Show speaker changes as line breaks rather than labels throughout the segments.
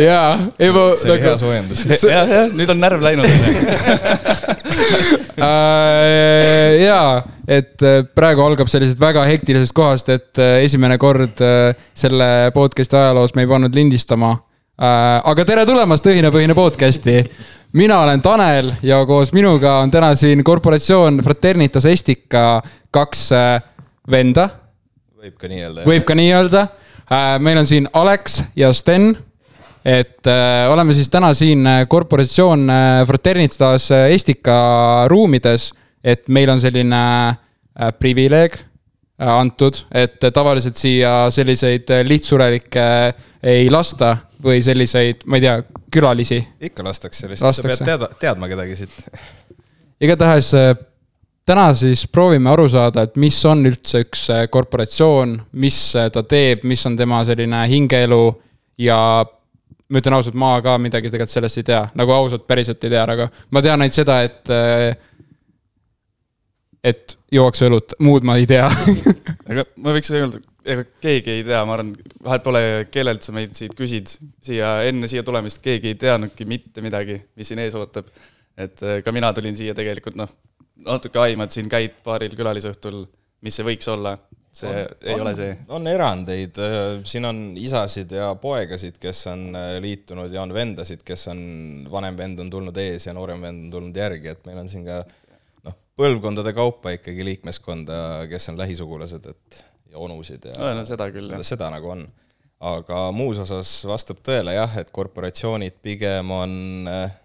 jaa, ei ma
see oli hea soojendus.
jah, jah, nüüd on närv läinud
Äh, jaa, et äh, praegu algab sellisest väga hektilisest kohast, et äh, esimene kord selle podcast'i ajaloos me ei pannud lindistama. aga tere tulemast Õhinapõhine podcast'i. mina olen Tanel ja koos minuga on täna siin korporatsioon Fraternitas Estica kaks venda.
võib ka nii öelda.
võib ka nii öelda. Meil on siin Alex ja Sten et äh, oleme siis täna siin äh, korporatsioon äh, Fraternitas äh, Estika ruumides, et meil on selline äh, privileeg äh, antud, et äh, tavaliselt siia selliseid äh, lihtsurelikke äh, ei lasta või selliseid, ma ei tea, külalisi.
ikka lastakse, lihtsalt sa pead teada, teadma kedagi siit.
igatahes äh, täna siis proovime aru saada, et mis on üldse üks äh, korporatsioon, mis äh, ta teeb, mis on tema selline hingeelu ja ma ütlen ausalt, ma ka midagi tegelikult sellest ei tea, nagu ausalt päriselt ei tea, aga ma tean ainult seda, et. et juuakse õlut, muud ma ei tea
aga ma võiks öelda, ega keegi ei tea, ma arvan, vahel pole, kellelt sa meid siit küsid. siia, enne siia tulemist keegi ei teadnudki mitte midagi, mis siin ees ootab. et äh, ka mina tulin siia tegelikult noh, natuke aimad, siin käid paaril külalisõhtul, mis see võiks olla see on, ei
on,
ole see.
on erandeid, siin on isasid ja poegasid, kes on äh, liitunud ja on vendasid, kes on, vanem vend on tulnud ees ja noorem vend on tulnud järgi, et meil on siin ka noh, põlvkondade kaupa ikkagi liikmeskonda, kes on lähisugulased, et ja onusid ja
no, no seda küll,
jah. seda nagu on. aga muus osas vastab tõele jah, et korporatsioonid pigem on äh,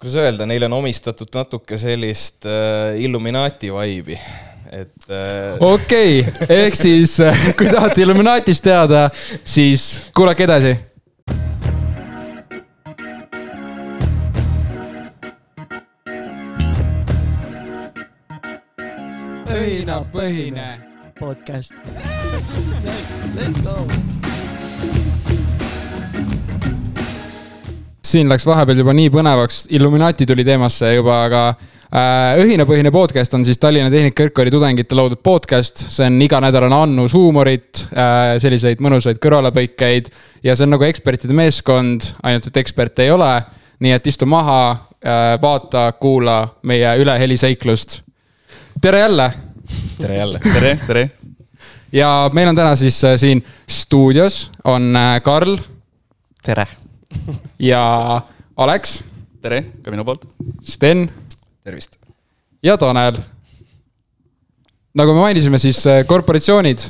kuidas öelda, neile on omistatud natuke sellist äh, Illuminaati vibe'i et
äh.... okei okay., ehk siis äh, kui tahate Illuminatist teada, siis kuulake edasi. õhinapõhine
podcast. Let's go.
Siin läks vahepeal juba nii põnevaks, Illuminati tuli teemasse juba, aga Äh, õhinapõhine podcast on siis Tallinna Tehnikakõrgkooli tudengite loodud podcast, see on iganädalane annus huumorit, äh, selliseid mõnusaid kõrvalepõikeid ja see on nagu ekspertide meeskond, ainult et eksperte ei ole. nii et istu maha, äh, vaata, kuula meie üleheliseiklust. tere jälle.
tere jälle.
tere, tere.
ja meil on täna siis siin stuudios on Karl.
tere.
Ja Alex.
tere, ka minu poolt.
Sten
tervist!
ja Tanel. nagu me mainisime, siis äh, korporatsioonid,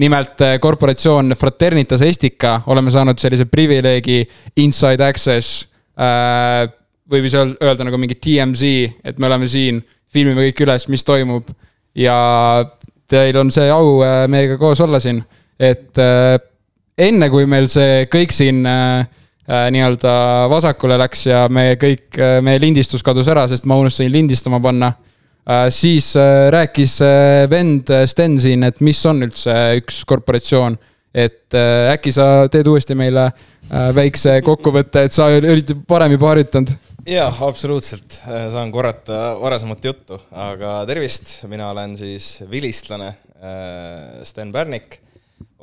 nimelt äh, korporatsioon Fraternitas Estica, oleme saanud sellise privileegi inside access. Äh, võib siis öelda nagu mingi TMZ, et me oleme siin, filmime kõik üles, mis toimub. ja teil on see au meiega koos olla siin, et enne kui meil see kõik siin Äh, nii-öelda vasakule läks ja me kõik, äh, meie lindistus kadus ära, sest ma unustasin lindistama panna. Äh, siis rääkis vend Sten siin, et mis on üldse üks korporatsioon. et äkki sa teed uuesti meile väikse kokkuvõtte, et sa olid varem juba harjutanud
jah, absoluutselt, saan korrata varasemat juttu, aga tervist, mina olen siis vilistlane Sten Pärnik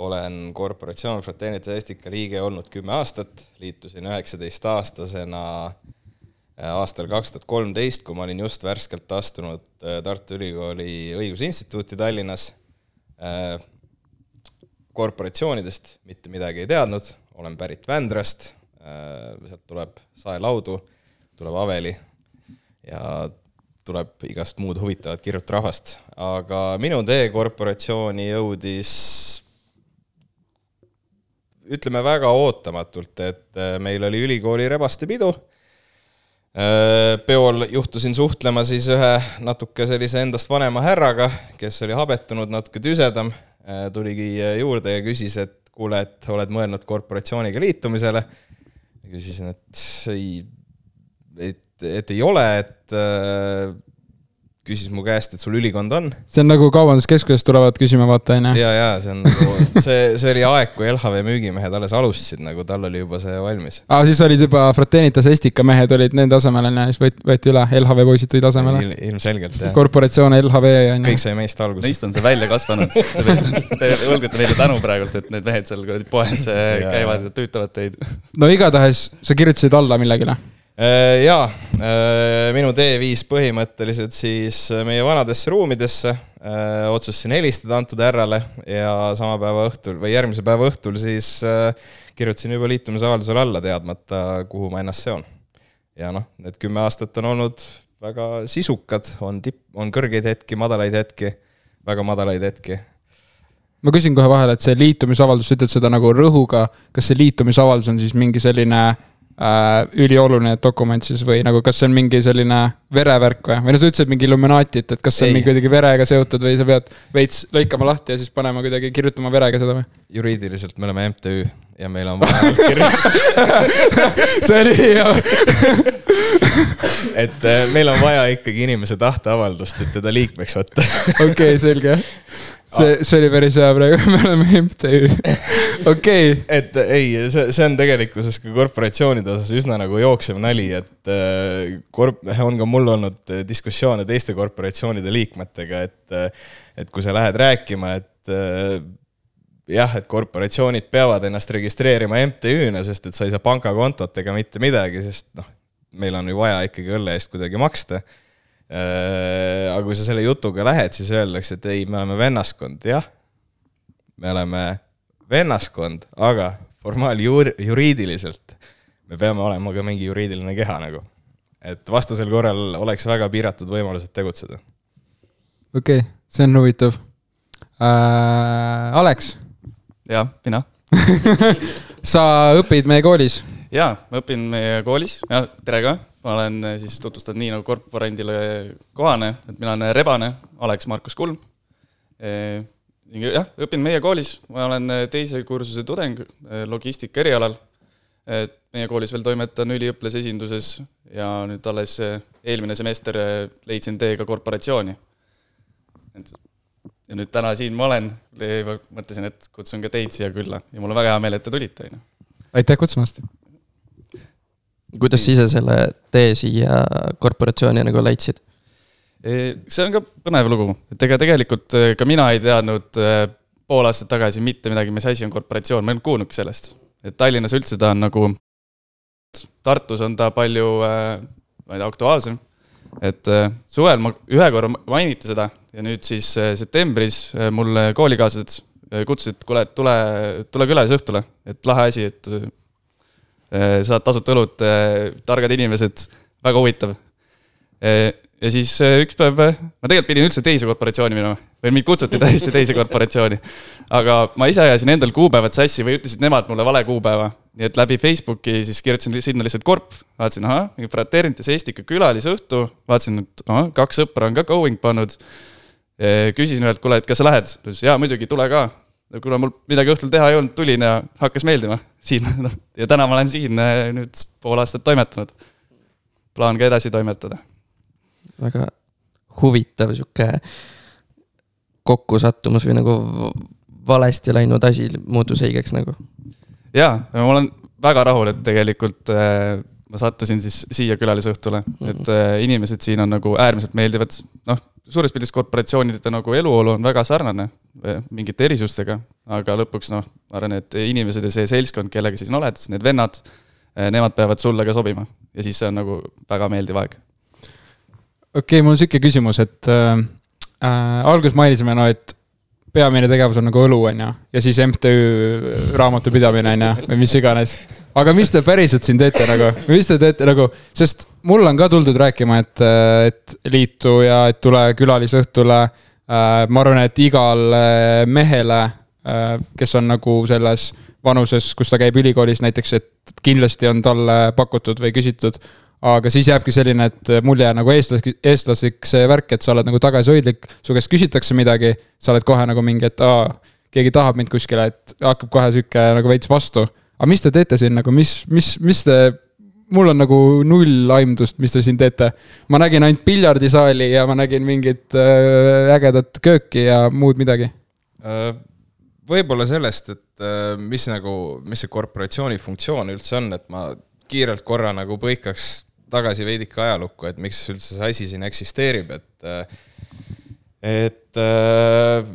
olen korporatsioon Fraternitas Estica liige olnud kümme aastat, liitusin üheksateistaastasena äh, aastal kaks tuhat kolmteist, kui ma olin just värskelt astunud äh, Tartu Ülikooli Õigusinstituuti Tallinnas. Äh, korporatsioonidest mitte midagi ei teadnud, olen pärit Vändrast, sealt tuleb saelaudu, tuleb Aveli ja tuleb igast muud huvitavat kirjut rahvast, aga minu tee korporatsiooni jõudis ütleme väga ootamatult, et äh, meil oli ülikooli rebastepidu. Äh, peol juhtusin suhtlema siis ühe natuke sellise endast vanema härraga, kes oli habetunud, natuke tüsedam, äh, tuligi juurde ja küsis, et kuule, et oled mõelnud korporatsiooniga liitumisele. küsisin, et ei, et, et ei ole, et küsis mu käest, et sul ülikond on
see on nagu kaubanduskeskusest tulevad küsima, vaata onju.
ja, ja see on nagu, see, see oli aeg, kui LHV müügimehed alles alustasid, nagu tal oli juba see valmis.
aa, siis olid juba Fraternitas Estika mehed olid nende asemel onju, siis võeti, võeti üle, LHV poisid tulid asemele.
ilmselgelt jah,
korporatsioon LHV onju
kõik. sai meist alguse.
Neist on see välja kasvanud. Te võlgate neile tänu praegult, et need mehed seal kuradi poes äh, käivad ja tüütavad teid.
no igatahes sa kirjutasid alla millegile.
Äh, jaa, minu tee viis põhimõtteliselt siis meie vanadesse ruumidesse. otsustasin helistada antud härrale ja sama päeva õhtul või järgmise päeva õhtul siis äh, kirjutasin juba liitumisavaldusele alla, teadmata, kuhu ma ennast seon. ja noh, need kümme aastat on olnud väga sisukad, on tipp, on kõrgeid hetki, madalaid hetki, väga madalaid hetki
ma küsin kohe vahele, et see liitumisavaldus, sa ütled seda nagu rõhuga, kas see liitumisavaldus on siis mingi selline äh, ülioluline dokument siis või nagu, kas see on mingi selline verevärk või, või no sa ütlesid mingi Illuminatit, et kas see on mingi kuidagi verega seotud või sa pead veits lõikama lahti ja siis panema kuidagi, kirjutama verega seda või?
juriidiliselt me oleme MTÜ ja meil on vaja allkirja,
see oli hea.
et äh, meil on vaja ikkagi inimese tahteavaldust, et teda liikmeks võtta.
okei, selge. see, see oli päris hea praegu, me oleme MTÜ. okei,
et ei, see, see on tegelikkuses ka korporatsioonide osas üsna nagu jooksev nali, et äh, korp-, on ka mul olnud äh, diskussioone teiste korporatsioonide liikmetega, et äh, et kui sa lähed rääkima, et jah, et korporatsioonid peavad ennast registreerima MTÜ-na, sest et sa ei saa pangakontot ega mitte midagi, sest noh, meil on ju vaja ikkagi õlle eest kuidagi maksta aga kui sa selle jutuga lähed, siis öeldakse, et ei, me oleme vennaskond, jah. me oleme vennaskond, aga formaal-jur-, juriidiliselt me peame olema ka mingi juriidiline keha nagu. et vastasel korral oleks väga piiratud võimalused tegutseda.
okei, see on huvitav äh,. Alex,
jah, mina.
sa õpid meie koolis.
jaa, ma õpin meie koolis, tere ka. Ma olen äh, siis tutvustan nii nagu korporandile kohane, et mina olen Rebane, Alex Markus Kulm. jah, õpin meie koolis, ma olen äh, teise kursuse tudeng logistika erialal. et meie koolis veel toimetan üliõpilasesinduses ja nüüd alles eelmine semester leidsin tee ka korporatsiooni. ja nüüd täna siin ma olen, mõtlesin, et kutsun ka teid siia külla ja mul on väga hea meel, et te tulite, on ju.
aitäh kutsumast.
Kuidas sa ise selle tee siia korporatsiooni nagu leidsid?
see on ka põnev lugu, et ega tegelikult eh, ka mina ei teadnud eh, pool aastat tagasi mitte midagi, mis asi on korporatsioon, ma ei olnud kuulnudki sellest. et Tallinnas üldse ta on nagu, Tartus on ta palju, ma ei tea, aktuaalsem. et suvel ma ühe korra mainiti seda ja nüüd siis septembris mulle koolikaaslased kutsusid, et kuule, tule, tule külalisõhtule, et lahe asi, et saad tasuta õlut, targad inimesed, väga huvitav ja siis äh, üks päev, ma tegelikult pidin üldse teise korporatsiooni minema või mind kutsuti täiesti teise korporatsiooni. aga ma ise ajasin endal kuupäevad sassi või ütlesid nemad mulle vale kuupäeva. nii et läbi Facebooki siis kirjutasin sinna lihtsalt korp, vaatasin, ahah, mingi Fraternitas Estika külalisõhtu, vaatasin, et ahah, kaks sõpra on ka going pannud. küsisin ühelt, kuule, et kas sa lähed? ta ütles jaa, muidugi, tule ka. Kuna mul midagi õhtul teha ei olnud, tulin ja hakkas meeldima siin, noh ja täna ma olen siin äh, nüüd pool aastat toimetanud. plaan ka edasi toimetada
väga huvitav sihuke kokkusattumus või nagu valesti läinud asi muutus õigeks nagu.
jaa, ma olen väga rahul, et tegelikult äh, ma sattusin siis siia külalisõhtule, et äh, inimesed siin on nagu äärmiselt meeldivad, noh, suures pildis korporatsioonide nagu eluolu on väga sarnane äh, mingite erisustega, aga lõpuks noh, ma arvan, et inimesed ja see seltskond, kellega sa siin oled, need vennad, nemad peavad sulle ka sobima. Ja siis see on nagu väga meeldiv aeg.
okei okay,, mul on sihuke küsimus, et äh, äh, alguses mainisime, no et peamine tegevus on nagu õlu, on ju, ja siis MTÜ raamatupidamine, on ju, või mis iganes. aga mis te päriselt siin teete nagu, mis te teete nagu, sest mulle on ka tuldud rääkima, et, et liitu ja et tule külalisõhtule äh,. ma arvan, et igal äh, mehele äh,, kes on nagu selles vanuses, kus ta käib ülikoolis näiteks, et kindlasti on talle pakutud või küsitud aga siis jääbki selline, et mulje nagu eestlas-, eestlaslik see värk, et sa oled nagu tagasihoidlik, su käest küsitakse midagi, sa oled kohe nagu mingi, et aa, keegi tahab mind kuskile, et hakkab kohe sihuke nagu veits vastu. aga mis te teete siin nagu, mis, mis, mis te mul on nagu null aimdust, mis te siin teete. ma nägin ainult piljardisaali ja ma nägin mingit äh, ägedat kööki ja muud midagi.
Äh, võib-olla sellest, et äh, mis nagu, mis see korporatsiooni funktsioon üldse on, et ma kiirelt korra nagu põikaks tagasi veidike ajalukku, et miks üldse see asi siin eksisteerib, et et äh,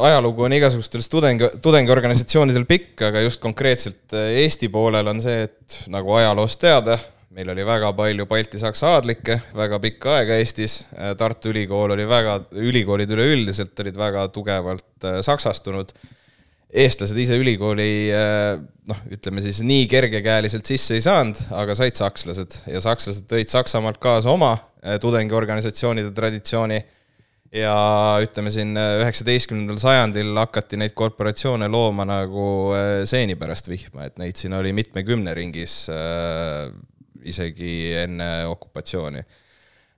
ajalugu on igasugustel tudengi, tudengiorganisatsioonidel pikk, aga just konkreetselt Eesti poolel on see, et nagu ajaloost teada, meil oli väga palju balti-saksa aadlikke väga pikka aega Eestis, Tartu Ülikool oli väga, ülikoolid üleüldiselt olid väga tugevalt saksastunud eestlased ise ülikooli eh, noh, ütleme siis nii kergekäeliselt sisse ei saanud, aga said sakslased. Ja sakslased tõid Saksamaalt kaasa oma eh, tudengiorganisatsioonide traditsiooni. Ja ütleme siin eh, üheksateistkümnendal sajandil hakati neid korporatsioone looma nagu seeni pärast vihma, et neid siin oli mitmekümne ringis isegi enne okupatsiooni. Äh,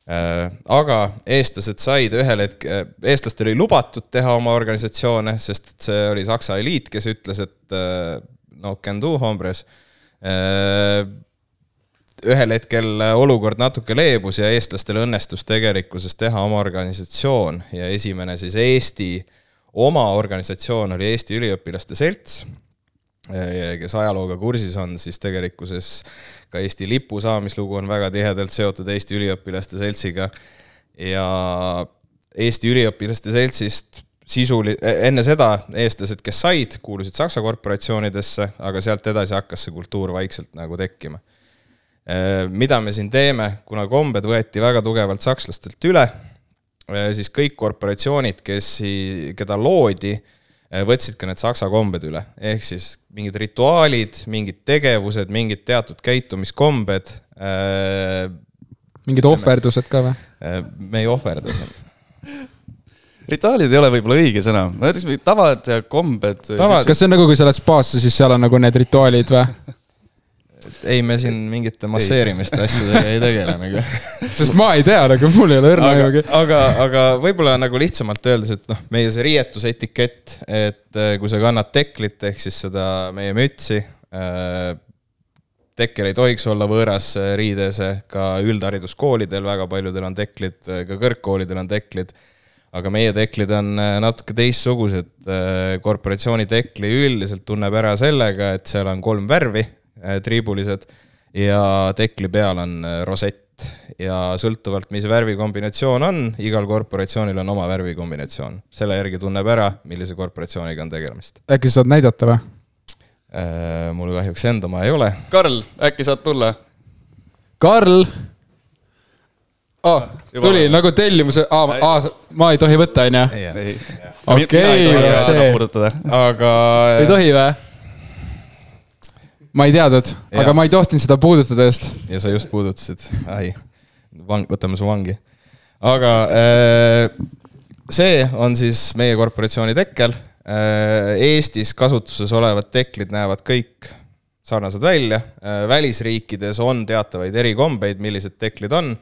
aga eestlased said ühel hetkel, eestlastel oli lubatud teha oma organisatsioone, sest et see oli Saksa eliit, kes ütles, et äh, no can do, hombres. Äh, ühel hetkel olukord natuke leebus ja eestlastel õnnestus tegelikkuses teha oma organisatsioon ja esimene siis Eesti oma organisatsioon oli Eesti Üliõpilaste Selts kes ajalooga kursis on, siis tegelikkuses ka Eesti lipu saamislugu on väga tihedalt seotud Eesti Üliõpilaste Seltsiga ja Eesti Üliõpilaste Seltsist sisuli-, enne seda eestlased, kes said, kuulusid Saksa korporatsioonidesse, aga sealt edasi hakkas see kultuur vaikselt nagu tekkima. mida me siin teeme, kuna kombed võeti väga tugevalt sakslastelt üle, siis kõik korporatsioonid, kes, keda loodi, võtsid ka need saksa kombed üle, ehk siis mingid rituaalid, mingid tegevused, mingid teatud käitumiskombed.
Äh, mingid ohverdused ka või?
Äh, me ei ohverda seal
rituaalid ei ole võib-olla õige sõna, ma ütleks tavad ja kombed.
kas see on nagu, kui sa lähed spaasse, siis seal on nagu need rituaalid või?
ei, me siin mingite masseerimiste asjadega ei tegele nagu.
sest ma ei tea nagu, mul ei ole õrna
aimugi. aga, aga võib-olla nagu lihtsamalt öeldes, et noh, meie see riietusetikett, et äh, kui sa kannad teklit ehk siis seda meie mütsi äh,, tekkel ei tohiks olla võõras äh, riides, ka üldhariduskoolidel väga paljudel on teklid, äh, ka kõrgkoolidel on teklid aga meie teklid on natuke teistsugused. korporatsiooni tekli üldiselt tunneb ära sellega, et seal on kolm värvi triibulised ja tekli peal on äh, rosett ja sõltuvalt, mis värvikombinatsioon on, igal korporatsioonil on oma värvikombinatsioon. selle järgi tunneb ära, millise korporatsiooniga on tegemist.
äkki sa saad näidata või?
Äh, mul kahjuks enda oma ei ole.
Karl, äkki saad tulla?
Karl oh,. tuli nagu tellimuse ah,, ah, ma ei tohi võtta, onju? okei, see.
aga.
ei tohi või? Ma ei teadnud, aga ma ei tohtinud seda puudutada just.
ja sa just puudutasid, ai, vang, võtame su vangi. aga äh, see on siis meie korporatsiooni tekkel. Äh, Eestis kasutuses olevad teklid näevad kõik sarnased välja, äh, välisriikides on teatavaid erikombeid, millised teklid on,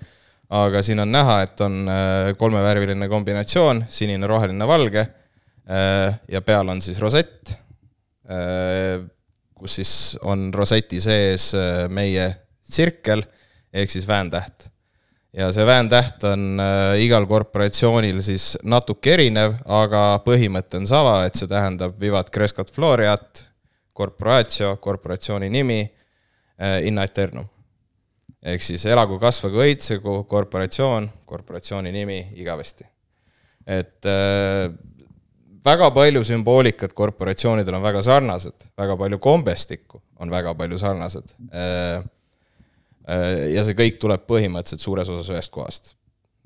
aga siin on näha, et on kolmevärviline kombinatsioon, sinine, roheline, valge ja peal on siis rosett kus siis on roseti sees äh, meie tsirkel ehk siis vääntäht. ja see vääntäht on äh, igal korporatsioonil siis natuke erinev, aga põhimõte on sama, et see tähendab vivat crescat floriat, corporatio, korporatsiooni nimi, äh, inna eternum. ehk siis elagu, kasvagu, õitsegu, korporatsioon, korporatsiooni nimi igavesti. et väga palju sümboolikat korporatsioonidel on väga sarnased, väga palju kombestikku on väga palju sarnased. Äh, äh, ja see kõik tuleb põhimõtteliselt suures osas ühest kohast,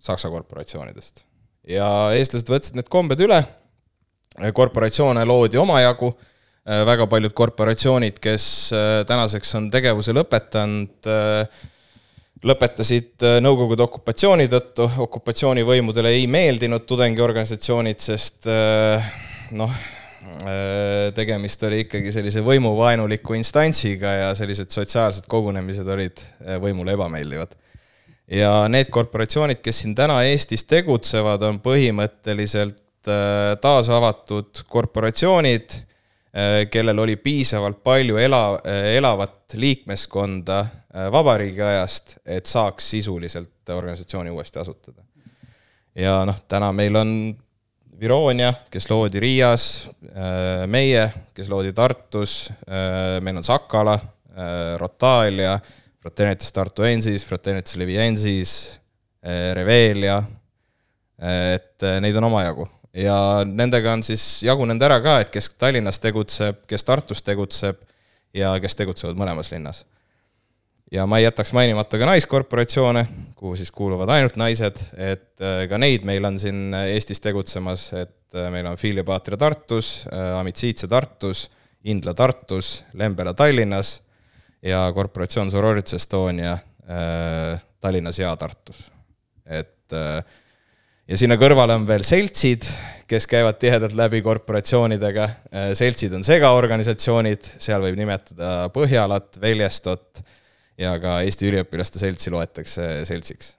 Saksa korporatsioonidest. ja eestlased võtsid need kombed üle, korporatsioone loodi omajagu, äh, väga paljud korporatsioonid, kes tänaseks on tegevuse lõpetanud, lõpetasid äh, Nõukogude okupatsiooni tõttu, okupatsioonivõimudele ei meeldinud tudengiorganisatsioonid, sest äh, noh, äh, tegemist oli ikkagi sellise võimuvaenuliku instantsiga ja sellised sotsiaalsed kogunemised olid võimule ebameeldivad. ja need korporatsioonid, kes siin täna Eestis tegutsevad, on põhimõtteliselt taasavatud korporatsioonid, kellel oli piisavalt palju ela, elavat liikmeskonda äh, vabariigi ajast, et saaks sisuliselt organisatsiooni uuesti asutada. ja noh, täna meil on Vironia, kes loodi Riias, äh, meie, kes loodi Tartus, meil on Sakala, Rotalia, Fraternitas Tartuensis, Fraternitas Leviensis, Revelia, et neid on omajagu ja nendega on siis jagunenud ära ka, et kes Tallinnas tegutseb, kes Tartus tegutseb ja kes tegutsevad mõlemas linnas. ja ma ei jätaks mainimata ka naiskorporatsioone, kuhu siis kuuluvad ainult naised, et äh, ka neid meil on siin Eestis tegutsemas, et äh, meil on Filia Patria Tartus, äh, Amitsiitse Tartus, Indla Tartus, Lembera Tallinnas ja korporatsioon Sororits Estonia Tallinnas ja Tartus. et äh, ja sinna kõrvale on veel seltsid, kes käivad tihedalt läbi korporatsioonidega, äh, seltsid on segaorganisatsioonid, seal võib nimetada Põhjalat, Veljestot ja ka Eesti Üliõpilaste Seltsi loetakse seltsiks.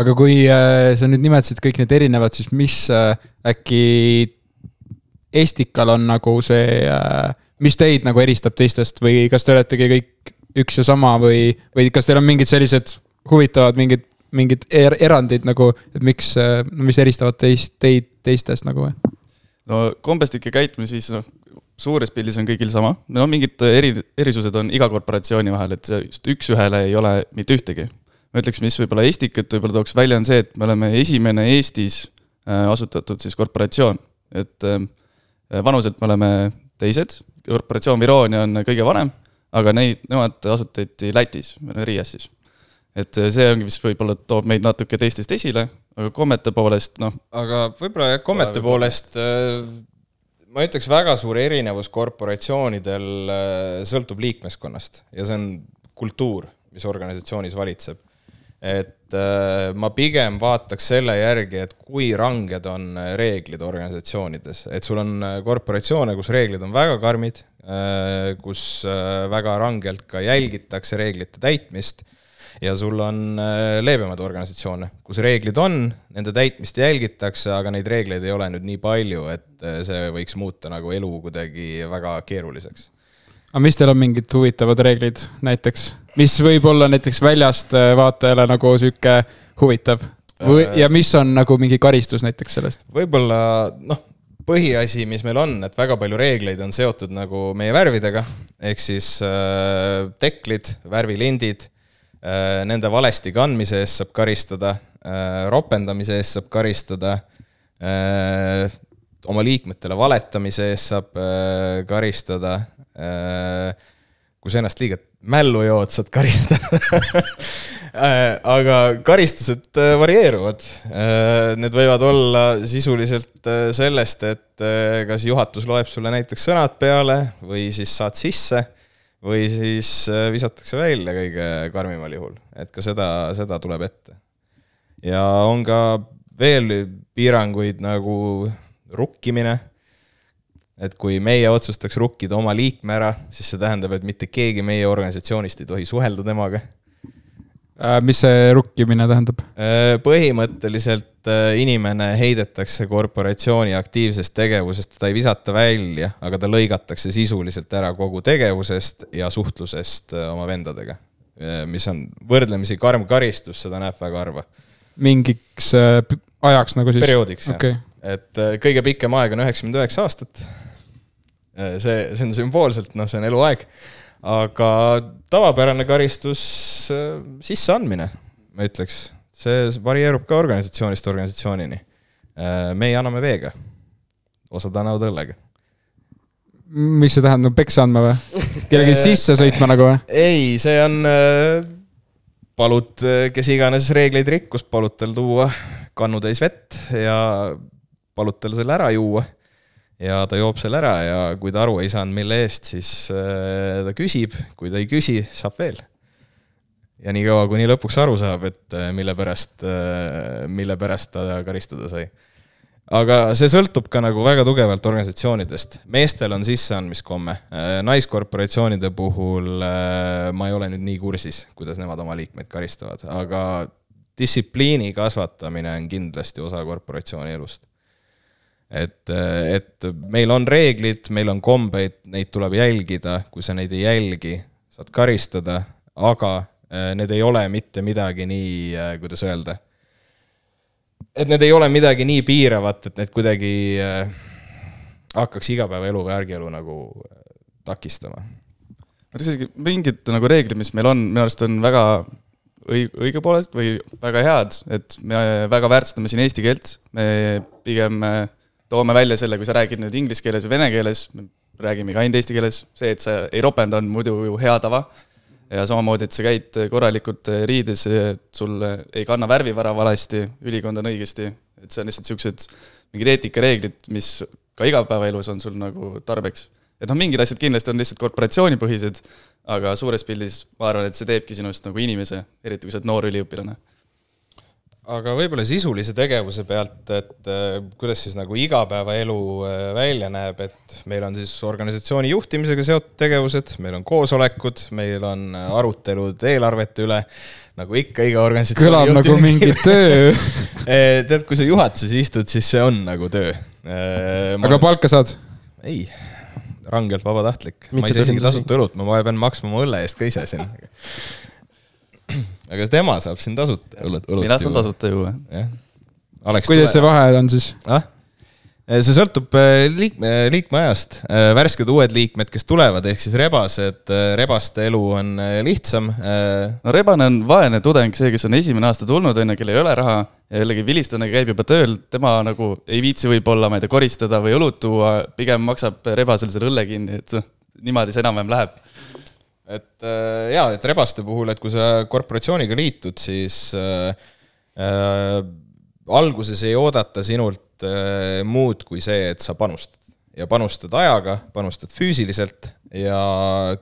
aga kui äh, sa nüüd nimetasid kõik need erinevad, siis mis äh, äkki Estikal on nagu see, mis teid nagu eristab teistest või kas te oletegi kõik üks ja sama või, või kas teil on mingid sellised huvitavad mingid mingid er erandid nagu, et miks, mis eristavad teist, teid teistest nagu või?
no kombestike käitumisviis, noh, suures pildis on kõigil sama, no mingid eri, erisused on iga korporatsiooni vahel, et just üks-ühele ei ole mitte ühtegi. ma ütleks, mis võib-olla Estikat võib-olla tooks välja, on see, et me oleme esimene Eestis äh, asutatud siis korporatsioon, et äh, vanuselt me oleme teised, korporatsioon Vironia on kõige vanem, aga neid, nemad asutati Lätis, Riias siis et äh, see ongi, mis võib-olla toob meid natuke teistest esile, aga kommete poolest, noh.
aga võib-olla jah, kommete poolest äh, ma ütleks, väga suur erinevus korporatsioonidel äh, sõltub liikmeskonnast ja see on kultuur, mis organisatsioonis valitseb. et ma pigem vaataks selle järgi, et kui ranged on reeglid organisatsioonides, et sul on korporatsioone, kus reeglid on väga karmid, kus väga rangelt ka jälgitakse reeglite täitmist ja sul on äh, leebemaid organisatsioone, kus reeglid on, nende täitmist jälgitakse, aga neid reegleid ei ole nüüd nii palju, et äh, see võiks muuta nagu elu kuidagi väga keeruliseks.
aga mis teil on mingid huvitavad reeglid näiteks, mis võib olla näiteks väljast äh, vaatajale nagu sihuke huvitav? Või, ja mis on nagu mingi karistus näiteks sellest?
võib-olla noh, põhiasi, mis meil on, et väga palju reegleid on seotud nagu meie värvidega, ehk siis äh, teklid, värvilindid nende valesti kandmise eest saab karistada, äh, ropendamise eest saab karistada, äh, oma liikmetele valetamise eest saab karistada, kui sa ennast liiga mällu jood, saad karistada aga karistused varieeruvad. Need võivad olla sisuliselt sellest, et kas juhatus loeb sulle näiteks sõnad peale või siis saad sisse või siis äh, visatakse välja kõige karmimal juhul, et ka seda, seda tuleb ette. ja on ka veel piiranguid nagu rukkimine, et kui meie otsustaks rukkida oma liikme ära, siis see tähendab, et mitte keegi meie organisatsioonist ei tohi suhelda temaga
mis see rukkimine tähendab?
Äh, põhimõtteliselt äh, inimene heidetakse korporatsiooni aktiivsest tegevusest, teda ei visata välja, aga ta lõigatakse sisuliselt ära kogu tegevusest ja suhtlusest oma vendadega. mis on võrdlemisi karm karistus, seda näeb väga harva.
mingiks ajaks nagu siis?
perioodiks okay., jah. et kõige pikem aeg on üheksakümmend üheksa aastat. see, see on sümboolselt, noh, see on eluaeg aga tavapärane karistus äh, sisseandmine, ma ütleks, see varieerub ka organisatsioonist organisatsioonini. Äh, meie anname veega, osad annavad õllega.
mis see tähendab, peksa andma või? kellegi sisse sõitma nagu või?
ei, see on, äh, palud, kes iganes reegleid rikkus, palud tal tuua kannutäis vett ja palud tal selle ära juua ja ta joob selle ära ja kui ta aru ei saanud, mille eest, siis äh, ta küsib, kui ta ei küsi, saab veel. ja niikaua, kuni lõpuks aru saab, et äh, mille pärast, äh, mille pärast ta karistada sai. aga see sõltub ka nagu väga tugevalt organisatsioonidest. meestel on sisseandmiskomme, naiskorporatsioonide puhul ma ei ole nüüd nii kursis, kuidas nemad oma liikmeid karistavad, aga distsipliini kasvatamine on kindlasti osa korporatsiooni elust et, et meil on reeglid, meil on kombeid, neid tuleb jälgida, kui sa neid ei jälgi, saad karistada, aga äh, need ei ole mitte midagi nii, kuidas öelda, et need ei ole midagi nii piiravat, et need kuidagi hakkaks igapäevaelu või argielu nagu takistama.
Ma ütleks isegi mingid nagu reeglid, mis meil on, minu arust on väga õi-, õigupoolsed või väga head, et me väga väärtustame siin eesti keelt. me pigem äh, toome välja selle, kui sa räägid nüüd inglise keeles või vene keeles, räägime ka ainult eesti keeles, see, et sa ei ropenda, on muidu ju hea tava. ja samamoodi, et sa käid korralikult riides, sul ei kanna värvivara valesti, ülikond on õigesti, et see on lihtsalt siuksed mingid eetikareeglid, mis ka igapäevaelus on sul nagu tarbeks et noh, mingid asjad kindlasti on lihtsalt korporatsioonipõhised, aga suures pildis ma arvan, et see teebki sinust nagu inimese, eriti kui sa oled noor üliõpilane.
Aga võib-olla sisulise tegevuse pealt, et äh, kuidas siis nagu igapäevaelu äh, välja näeb, et meil on siis organisatsiooni juhtimisega seotud tegevused, meil on koosolekud, meil on äh, arutelud eelarvete üle, nagu ikka iga organisatsiooni
kõlab nagu mingi töö,
tead, kui sa juhatuses istud, siis see on nagu töö.
aga palka saad?
ei, rangelt vabatahtlik. ma ei saa isegi tasuta õlut, ma pean maksma oma õlle eest ka ise siin. Aga tema saab siin tasuta õlut, õlut.
mina saan. tasuta juua.
jah. Alex,
kuidas see vahe on siis?
ah?? see sõltub äh, liikme, liikmeajast. värsked uued liikmed, kes tulevad, ehk siis rebased, rebaste elu on äh, lihtsam.
no Rebane on vaene tudeng, see, kes on esimene aasta tulnud, on ju, kellel ei ole raha ja jällegi vilistlane käib juba tööl, tema nagu ei viitsi võib-olla, ma ei tea, koristada või õlut tuua, pigem maksab Rebasel selle õlle kinni, et noh, niimoodi see enam-vähem läheb.
Et äh, jaa, et rebaste puhul, et kui sa korporatsiooniga liitud, siis äh, äh, alguses ei oodata sinult äh, muud kui see, et sa panustad. ja panustad ajaga, panustad füüsiliselt ja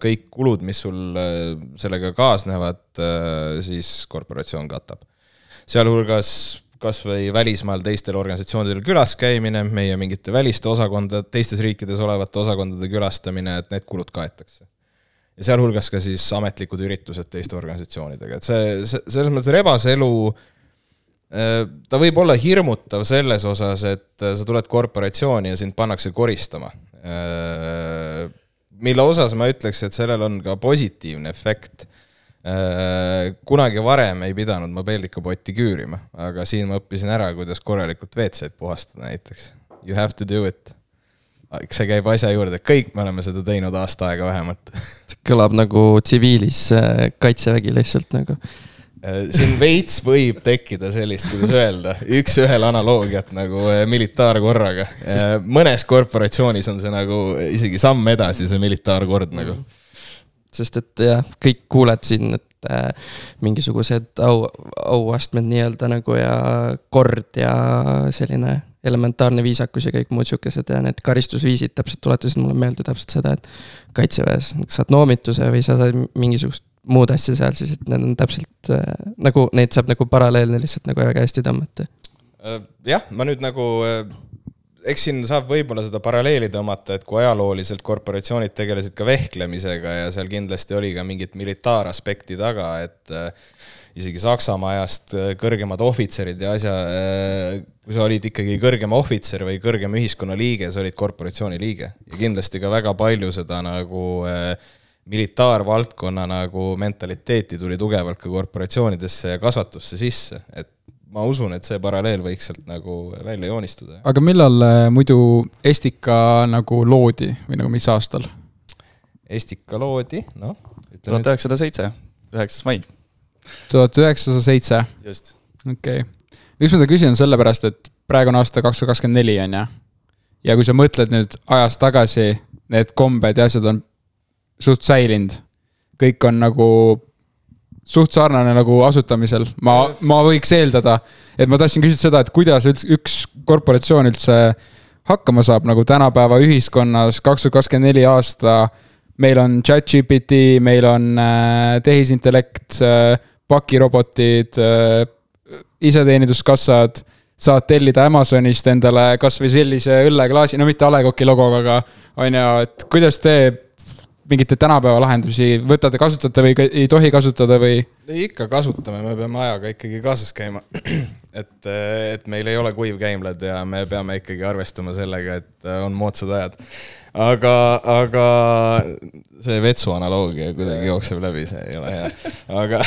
kõik kulud, mis sul äh, sellega kaasnevad äh,, siis korporatsioon katab. sealhulgas kas või välismaal teistel organisatsioonidel külas käimine, meie mingite väliste osakondade, teistes riikides olevate osakondade külastamine, et need kulud kaetakse ja sealhulgas ka siis ametlikud üritused teiste organisatsioonidega, et see, see, selles mõttes rebase elu, ta võib olla hirmutav selles osas, et sa tuled korporatsiooni ja sind pannakse koristama. mille osas ma ütleks, et sellel on ka positiivne efekt. kunagi varem ei pidanud ma peldikupotti küürima, aga siin ma õppisin ära, kuidas korralikult WC-d puhastada näiteks. You have to do it see käib asja juurde, kõik me oleme seda teinud aasta aega vähemalt.
kõlab nagu tsiviilis äh, kaitsevägi lihtsalt nagu.
siin veits võib tekkida sellist, kuidas öelda, üks-ühele analoogiat nagu eh, militaarkorraga. mõnes korporatsioonis on see nagu isegi samm edasi, see militaarkord nagu.
sest et jah, kõik kuuled siin, et äh, mingisugused au, auastmed nii-öelda nagu ja kord ja selline elementaarne viisakus ja kõik muud siukesed ja need karistusviisid täpselt tuletasid mulle meelde täpselt seda, et kaitseväes saad noomituse või sa saad mingisugust muud asja seal, siis et need on täpselt äh, nagu neid saab nagu paralleelne lihtsalt nagu väga hästi tõmmata.
jah, ma nüüd nagu, eks siin saab võib-olla seda paralleeli tõmmata, et kui ajalooliselt korporatsioonid tegelesid ka vehklemisega ja seal kindlasti oli ka mingit militaaraspekti taga, et äh, isegi Saksamaa ajast äh, kõrgemad ohvitserid ja asja, kui sa olid ikkagi kõrgem ohvitser või kõrgem ühiskonnaliige, sa olid korporatsiooni liige ja kindlasti ka väga palju seda nagu äh, militaarvaldkonna nagu mentaliteeti tuli tugevalt ka korporatsioonidesse ja kasvatusse sisse, et ma usun, et see paralleel võiks sealt nagu välja joonistuda.
aga millal äh, muidu Estika nagu loodi või nagu mis aastal?
Estika loodi, noh,
tuhat üheksasada seitse, üheksas mai,
tuhat üheksasada seitse,
just.
okei okay.. miks ma seda küsin, on sellepärast, et praegu on aasta kaks tuhat kakskümmend neli, on ju. ja kui sa mõtled nüüd ajas tagasi, need kombed ja asjad on suht säilinud. kõik on nagu suht sarnane nagu asutamisel, ma, ma võiks eeldada, et ma tahtsin küsida seda, et kuidas üldse üks korporatsioon üldse hakkama saab nagu tänapäeva ühiskonnas, kaks tuhat kakskümmend neli aasta. meil on chat-GPT, meil on äh, tehisintellekt äh,, pakirobotid äh,, iseteeninduskassad, saad tellida Amazonist endale kasvõi sellise õlleklaasi, no mitte A Le Coqi logoga, aga on ju, et kuidas te mingeid tänapäeva lahendusi võtate, kasutate või ei tohi kasutada või?
ikka kasutame, me peame ajaga ikkagi kaasas käima. et, et meil ei ole kuivkäimlad ja me peame ikkagi arvestama sellega, et on moodsad ajad. aga, aga see vetsu analoogia kuidagi jookseb läbi, see ei ole hea. aga,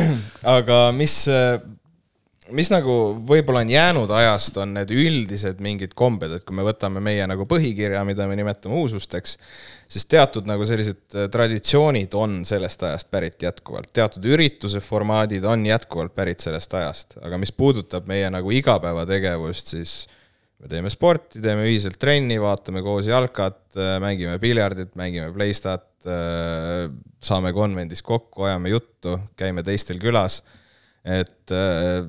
aga mis, mis nagu võib-olla on jäänud ajast, on need üldised mingid kombed, et kui me võtame meie nagu põhikirja, mida me nimetame uususteks, siis teatud nagu sellised äh, traditsioonid on sellest ajast pärit jätkuvalt, teatud ürituse formaadid on jätkuvalt pärit sellest ajast, aga mis puudutab meie nagu igapäevategevust, siis me teeme sporti, teeme ühiselt trenni, vaatame koos jalkat, mängime piljardit, mängime Playstat, saame konvendis kokku, ajame juttu, käime teistel külas. et äh,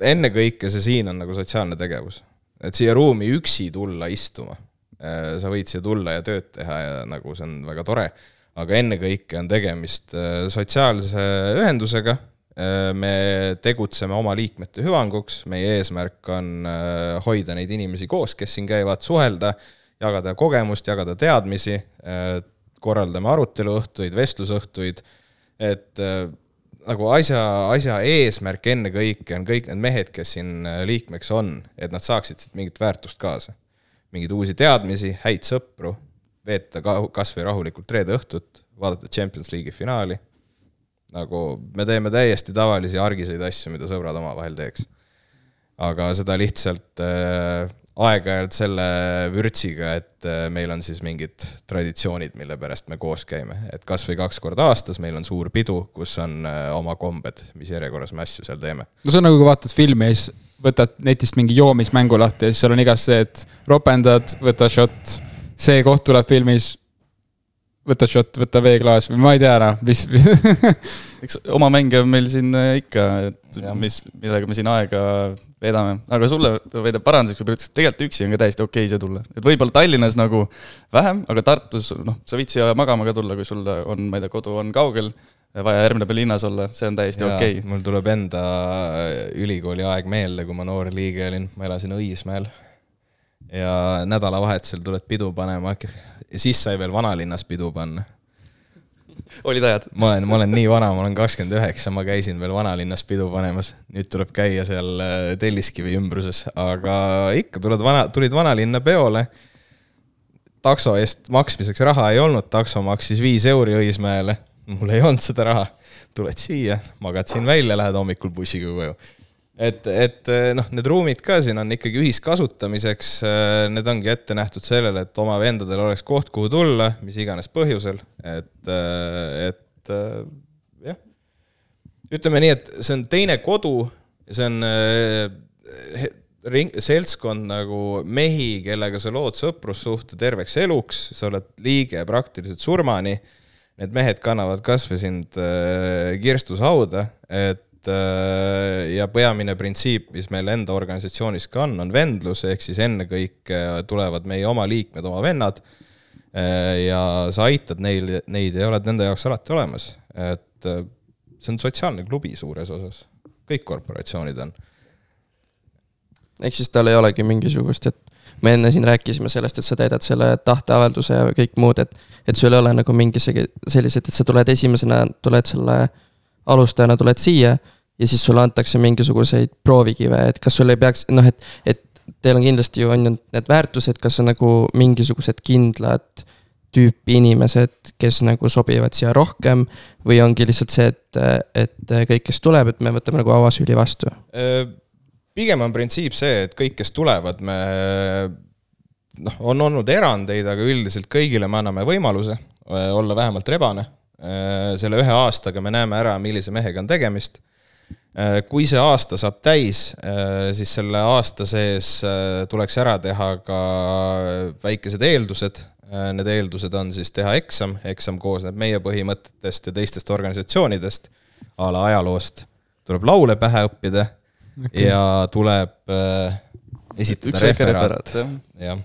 ennekõike see siin on nagu sotsiaalne tegevus, et siia ruumi üksi tulla istuma. Sa võid siia tulla ja tööd teha ja nagu see on väga tore, aga ennekõike on tegemist äh, sotsiaalse ühendusega. me tegutseme oma liikmete hüvanguks, meie eesmärk on äh, hoida neid inimesi koos, kes siin käivad, suhelda, jagada kogemust, jagada teadmisi, korraldame aruteluõhtuid, vestlusõhtuid, et äh, nagu asja, asja eesmärk ennekõike on kõik need mehed, kes siin äh, liikmeks on, et nad saaksid siit mingit väärtust kaasa. Mingeid uusi teadmisi, häid sõpru, veeta ka kas või rahulikult reede õhtut, vaadata Champions League'i finaali. nagu me teeme täiesti tavalisi argiseid asju, mida sõbrad omavahel teeks. aga seda lihtsalt äh, aeg-ajalt selle vürtsiga, et äh, meil on siis mingid traditsioonid, mille pärast me koos käime, et kasvõi kaks korda aastas meil on suur pidu, kus on äh, oma kombed, mis järjekorras me asju seal teeme.
no see on nagu, kui vaatad filmi ja siis võtad netist mingi joomismängu lahti ja siis seal on igas see, et ropendad, võta shot. see koht tuleb filmis. Võta shot, võta veeklaas või ma ei tea ära, mis,
eks oma mänge on meil siin äh, ikka, et
Jah.
mis, millega me siin aega veedame, aga sulle veidi paranduseks võib-olla ütleks, et tegelikult üksi on ka täiesti okei siia tulla, et võib-olla Tallinnas nagu vähem, aga Tartus noh, sa võid siia magama ka tulla, kui sul on, ma ei tea, kodu on kaugel, vaja järgmine päev linnas olla, see on täiesti okei okay..
mul tuleb enda ülikooli aeg meelde, kui ma noor liige olin, ma elasin Õismäel. Ja nädalavahetusel tuled pidu panema, siis sai veel vanalinnas pidu panna.
olid ajad?
ma olen, ma olen nii vana, ma olen kakskümmend üheksa, ma käisin veel vanalinnas pidu panemas, nüüd tuleb käia seal äh, Telliskivi ümbruses, aga ikka tuled vana, tulid vanalinna peole. takso eest maksmiseks raha ei olnud, takso maksis viis euri Õismäele, mul ei olnud seda raha. tuled siia, magad siin välja, lähed hommikul bussiga koju et, et noh, need ruumid ka siin on ikkagi ühiskasutamiseks, need ongi ette nähtud sellele, et oma vendadel oleks koht, kuhu tulla, mis iganes põhjusel, et, et jah. ütleme nii, et see on teine kodu, see on eh, ring, seltskond nagu mehi, kellega sa lood sõprussuhte terveks eluks, sa oled liige praktiliselt surmani. Need mehed kannavad kasvõi sind kirstus hauda, et äh, ja peamine printsiip, mis meil enda organisatsioonis ka on, on vendlus, ehk siis ennekõike tulevad meie oma liikmed, oma vennad äh, ja sa aitad neil, neid ja oled nende jaoks alati olemas, et äh, see on sotsiaalne klubi suures osas, kõik korporatsioonid on.
Ehk siis tal ei olegi mingisugust, et me enne siin rääkisime sellest, et sa täidad selle tahteavalduse ja kõik muud, et, et sul ei ole nagu mingi sellised, et sa tuled esimesena, tuled selle alustajana tuled siia ja siis sulle antakse mingisuguseid proovikive, et kas sul ei peaks, noh, et, et teil on kindlasti ju on ju need väärtused, kas on nagu mingisugused kindlad tüüpi inimesed, kes nagu sobivad siia rohkem või ongi lihtsalt see, et, et kõik, kes tuleb, et me võtame nagu avasüli vastu
Äh, pigem on printsiip see, et kõik, kes tulevad, me noh, on olnud erandeid, aga üldiselt kõigile me anname võimaluse äh, olla vähemalt rebane. selle ühe aastaga me näeme ära, millise mehega on tegemist. Kui see aasta saab täis, siis selle aasta sees äh, tuleks ära teha ka väikesed eeldused. Need eeldused on siis teha eksam, eksam koosneb meie põhimõtetest ja teistest organisatsioonidest, a la ajaloost tuleb laule pähe õppida okay. ja tuleb äh, esitada referaat, jah.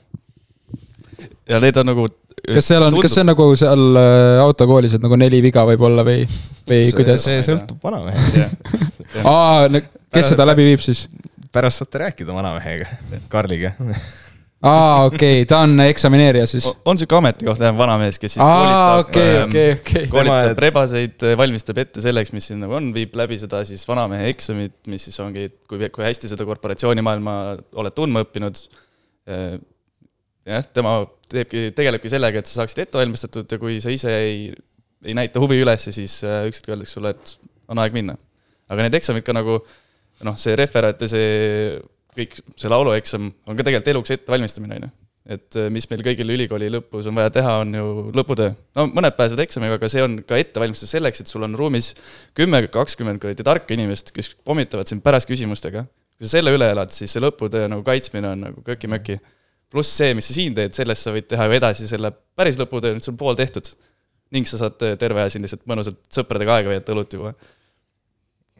ja need on nagu.
Kas seal on, kas see on nagu seal äh, autokoolis, et nagu neli viga võib olla või, või
see,
kuidas?
see sõltub vanamehest.
aa, kes seda läbi viib siis?
pärast saate rääkida vanamehega, Karliga.
aa, okei okay,, ta on eksamineerija siis.
on sihuke ametikoht, jah, vanamees, kes siis
aa,
koolitab
okei,
ähm,
okei, okei.
koolitab
Tema-
rebaseid, valmistab ette selleks, mis siin nagu on, viib läbi seda siis vanamehe eksamit, mis siis ongi, kui, kui hästi seda korporatsioonimaailma oled tundma õppinud. jah, tema teebki, tegelebki sellega, et sa saaksid ette valmistatud ja kui sa ise ei, ei näita huvi üles, siis äh, üks hetk öeldakse sulle, et on aeg minna. aga need eksamid ka nagu noh, see referaat ja see kõik, see laulueksam on ka tegelikult eluks ettevalmistamine, on ju et äh, mis meil kõigil ülikooli lõpus on vaja teha, on ju lõputöö. no mõned pääsevad eksamiga, aga see on ka ettevalmistus selleks, et sul on ruumis kümme, kakskümmend kuradi tarka inimest, kes pommitavad sind pärast küsimustega. kui sa selle üle elad, siis see lõputöö nagu kaitsmine on nagu köki-möki. Pluss see, mis sa siin teed, sellest sa võid teha ju edasi selle päris lõputöö, nüüd sul pool tehtud. ning sa saad terve aja siin lihtsalt mõnusalt sõpradega aega veeta õlut juua.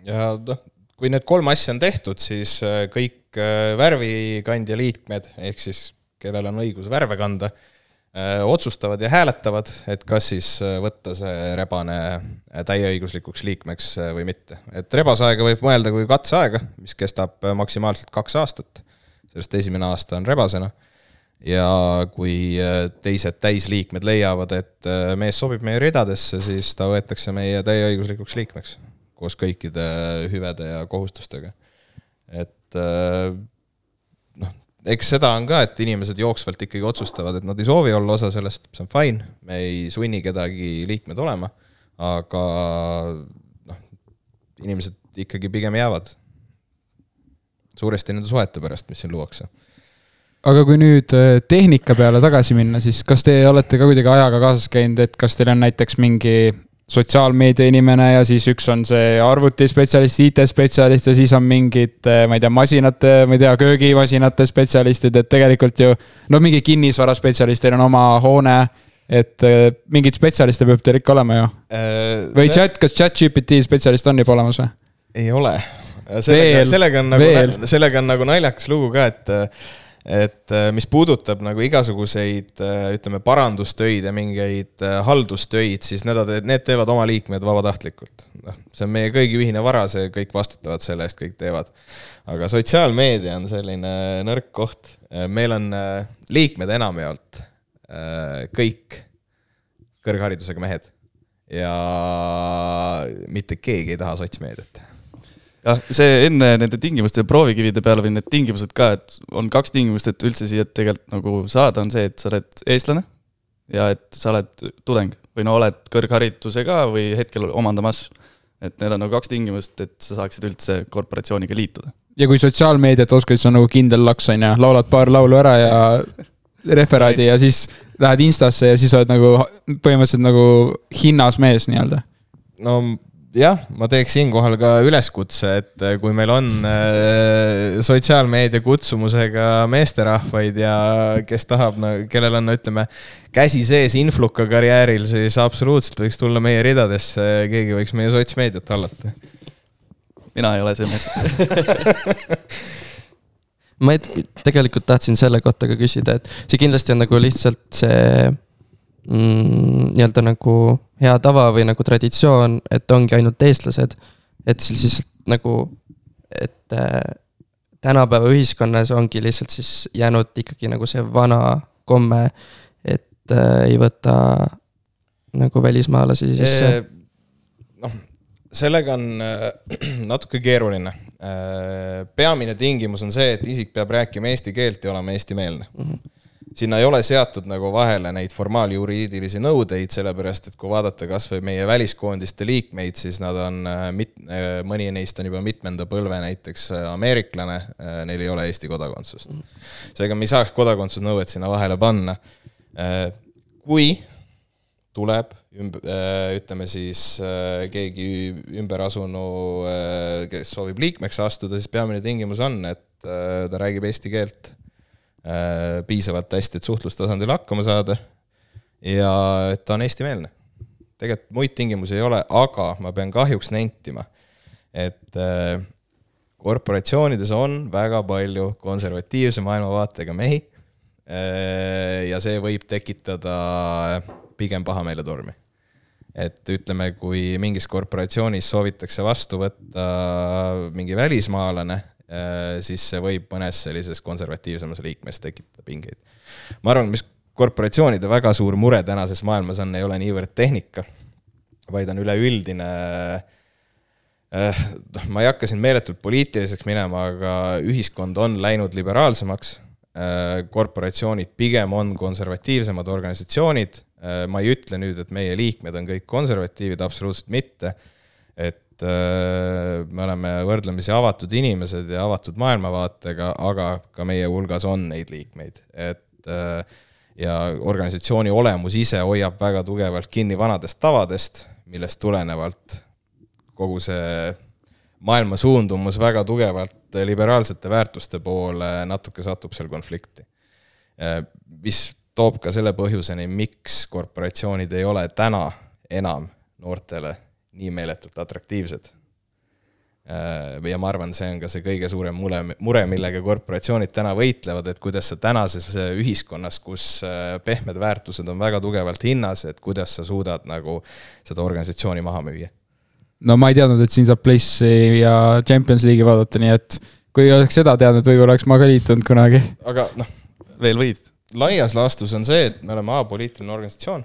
ja noh, kui need kolm asja on tehtud, siis äh, kõik äh, värvikandja liikmed, ehk siis kellel on õigus värve kanda, otsustavad ja hääletavad, et kas siis äh, võtta see rebane äh, täieõiguslikuks liikmeks äh, või mitte. et rebaseaega võib mõelda kui katseaega, mis kestab äh, maksimaalselt kaks aastat, sellest esimene aasta on rebasena, ja kui äh, teised täisliikmed leiavad, et äh, mees sobib meie ridadesse, siis ta võetakse meie täieõiguslikuks liikmeks koos kõikide hüvede ja kohustustega. et äh, noh, eks seda on ka, et inimesed jooksvalt ikkagi otsustavad, et nad ei soovi olla osa sellest, see on fine, me ei sunni kedagi liikmed olema, aga noh, inimesed ikkagi pigem jäävad. suuresti nende suhete pärast, mis siin luuakse.
Aga kui nüüd äh, tehnika peale tagasi minna, siis kas te olete ka kuidagi ajaga kaasas käinud, et kas teil on näiteks mingi sotsiaalmeedia inimene ja siis üks on see arvutispetsialist, IT-spetsialist ja siis on mingid, ma ei tea, masinate, ma ei tea, köögimasinate spetsialistid, et tegelikult ju no mingi kinnisvaraspetsialist, teil on oma hoone, et äh, mingeid spetsialiste peab teil ikka olema ju. või chat, kas chat GPT spetsialist on juba olemas või?
ei ole. sellega sellega on nagu sellega on nagu naljakas lugu ka, et et mis puudutab nagu igasuguseid ütleme, parandustöid ja mingeid haldustöid, siis need, need teevad oma liikmed vabatahtlikult. noh, see on meie kõigi ühine vara, see kõik vastutavad selle eest, kõik teevad. aga sotsiaalmeedia on selline nõrk koht. meil on äh, liikmed enamjaolt äh, kõik kõrgharidusega mehed ja mitte keegi ei taha sotsmeediat
jah, see enne nende tingimuste ja proovikivide peale või need tingimused ka, et on kaks tingimust, et üldse siia tegelikult nagu saada, on see, et sa oled eestlane ja et sa oled tudeng või no oled kõrgharidusega või hetkel omandamas. et need on nagu kaks tingimust, et sa saaksid üldse korporatsiooniga liituda.
ja kui sotsiaalmeediat oskad, siis on nagu kindel laks, on ju, laulad paar laulu ära ja referaadi ja siis lähed Instasse ja siis oled nagu põhimõtteliselt nagu hinnas mees nii-öelda.
no jah, ma teeks siinkohal ka üleskutse, et äh, kui meil on äh, sotsiaalmeedia kutsumusega meesterahvaid ja kes tahab, kellel on, ütleme, käsi sees influka karjääril, siis absoluutselt võiks tulla meie ridadesse, keegi võiks meie sotsmeediat hallata.
mina ei ole see mees.
ma et- tegelikult tahtsin selle kohta ka küsida, et see kindlasti on nagu lihtsalt see mm, nii-öelda nagu hea tava või nagu traditsioon, et ongi ainult eestlased. et siis lihtsalt nagu, et äh, tänapäeva ühiskonnas ongi lihtsalt siis jäänud ikkagi nagu see vana komme, et äh, ei võta nagu välismaalasi sisse.
noh, sellega on äh, natuke keeruline. peamine tingimus on see, et isik peab rääkima eesti keelt ja olema eestimeelne sinna ei ole seatud nagu vahele neid formaaljuriidilisi nõudeid, sellepärast et kui vaadata kasvõi meie väliskoondiste liikmeid, siis nad on äh, mit-, mõni neist on juba mitmenda põlve näiteks äh, ameeriklane, neil ei ole Eesti kodakondsust. seega me ei saaks kodakondsusnõuet sinna vahele panna. kui tuleb ümb-, ütleme siis äh, keegi ümberasunu, kes soovib liikmeks astuda, siis peamine tingimus on, et äh, ta räägib eesti keelt äh, piisavalt hästi, et suhtlustasandil hakkama saada ja et ta on eestimeelne. tegelikult muid tingimusi ei ole, aga ma pean kahjuks nentima, et äh, korporatsioonides on väga palju konservatiivse maailmavaatega mehi äh, ja see võib tekitada pigem pahameeletormi. et ütleme, kui mingis korporatsioonis soovitakse vastu võtta mingi välismaalane, siis see võib mõnes sellises konservatiivsemas liikmes tekitada pingeid. ma arvan, mis korporatsioonide väga suur mure tänases maailmas on, ei ole niivõrd tehnika, vaid on üleüldine noh, ma ei hakka siin meeletult poliitiliseks minema, aga ühiskond on läinud liberaalsemaks Äh, korporatsioonid pigem on konservatiivsemad organisatsioonid, äh, ma ei ütle nüüd, et meie liikmed on kõik konservatiivid, absoluutselt mitte, et äh, me oleme võrdlemisi avatud inimesed ja avatud maailmavaatega, aga ka meie hulgas on neid liikmeid, et ja organisatsiooni olemus ise hoiab väga tugevalt kinni vanadest tavadest, millest tulenevalt kogu see maailma suundumus väga tugevalt liberaalsete väärtuste poole natuke satub seal konflikti. mis toob ka selle põhjuseni, miks korporatsioonid ei ole täna enam noortele nii meeletult atraktiivsed. ja ma arvan, see on ka see kõige suurem mure, mure, millega korporatsioonid täna võitlevad, et kuidas sa tänases ühiskonnas, kus pehmed väärtused on väga tugevalt hinnas, et kuidas sa suudad nagu seda organisatsiooni maha müüa
no ma ei teadnud, et siin saab Place'i ja Champions League'i vaadata, nii et kui oleks seda teadnud, võib-olla oleks ma ka liitunud kunagi.
aga noh.
veel võid.
laias laastus on see, et me oleme apoliitiline organisatsioon.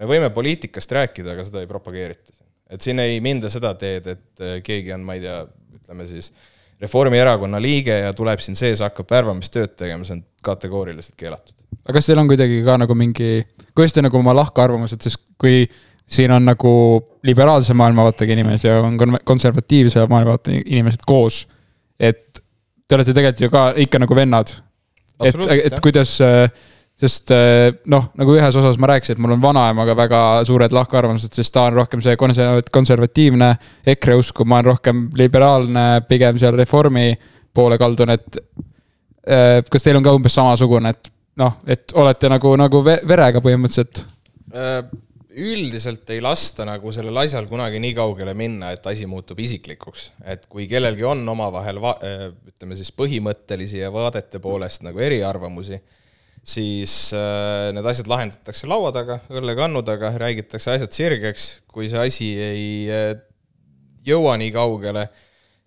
me võime poliitikast rääkida, aga seda ei propageerita. Et siin ei minda seda teed, et äh, keegi on, ma ei tea, ütleme siis Reformierakonna liige ja tuleb siin sees, hakkab värvamistööd tegema, see on kategooriliselt keelatud.
aga kas teil on kuidagi ka nagu mingi, kuidas te nagu oma lahkarvamused, sest kui siin on nagu liberaalse maailmavaatega inimesi ja on konservatiivse maailmavaatega inimesed koos. et te olete tegelikult ju ka ikka nagu vennad. et, et kuidas, sest noh, nagu ühes osas ma rääkisin, et mul on vanaemaga väga suured lahkarvamused, sest ta on rohkem see konservatiivne EKRE usku, ma olen rohkem liberaalne, pigem seal reformi poole kaldun, et. kas teil on ka umbes samasugune, et noh, et olete nagu, nagu verega põhimõtteliselt?
Äh, üldiselt ei lasta nagu sellel asjal kunagi nii kaugele minna, et asi muutub isiklikuks. et kui kellelgi on omavahel va-, äh, ütleme siis põhimõttelisi ja vaadete poolest nagu eriarvamusi, siis äh, need asjad lahendatakse laua taga, õllekannu taga, räägitakse asjad sirgeks, kui see asi ei äh, jõua nii kaugele,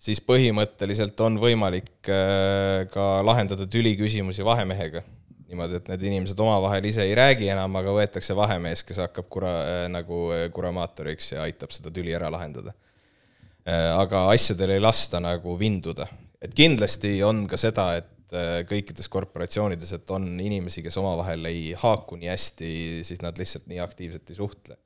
siis põhimõtteliselt on võimalik ka lahendada tüliküsimusi vahemehega niimoodi, et need inimesed omavahel ise ei räägi enam, aga võetakse vahemees, kes hakkab kura- äh,, nagu äh, kuramaatoriks ja aitab seda tüli ära lahendada äh,. aga asjadel ei lasta nagu vinduda. et kindlasti on ka seda, et äh, kõikides korporatsioonides, et on inimesi, kes omavahel ei haaku nii hästi, siis nad lihtsalt nii aktiivselt ei suhtle.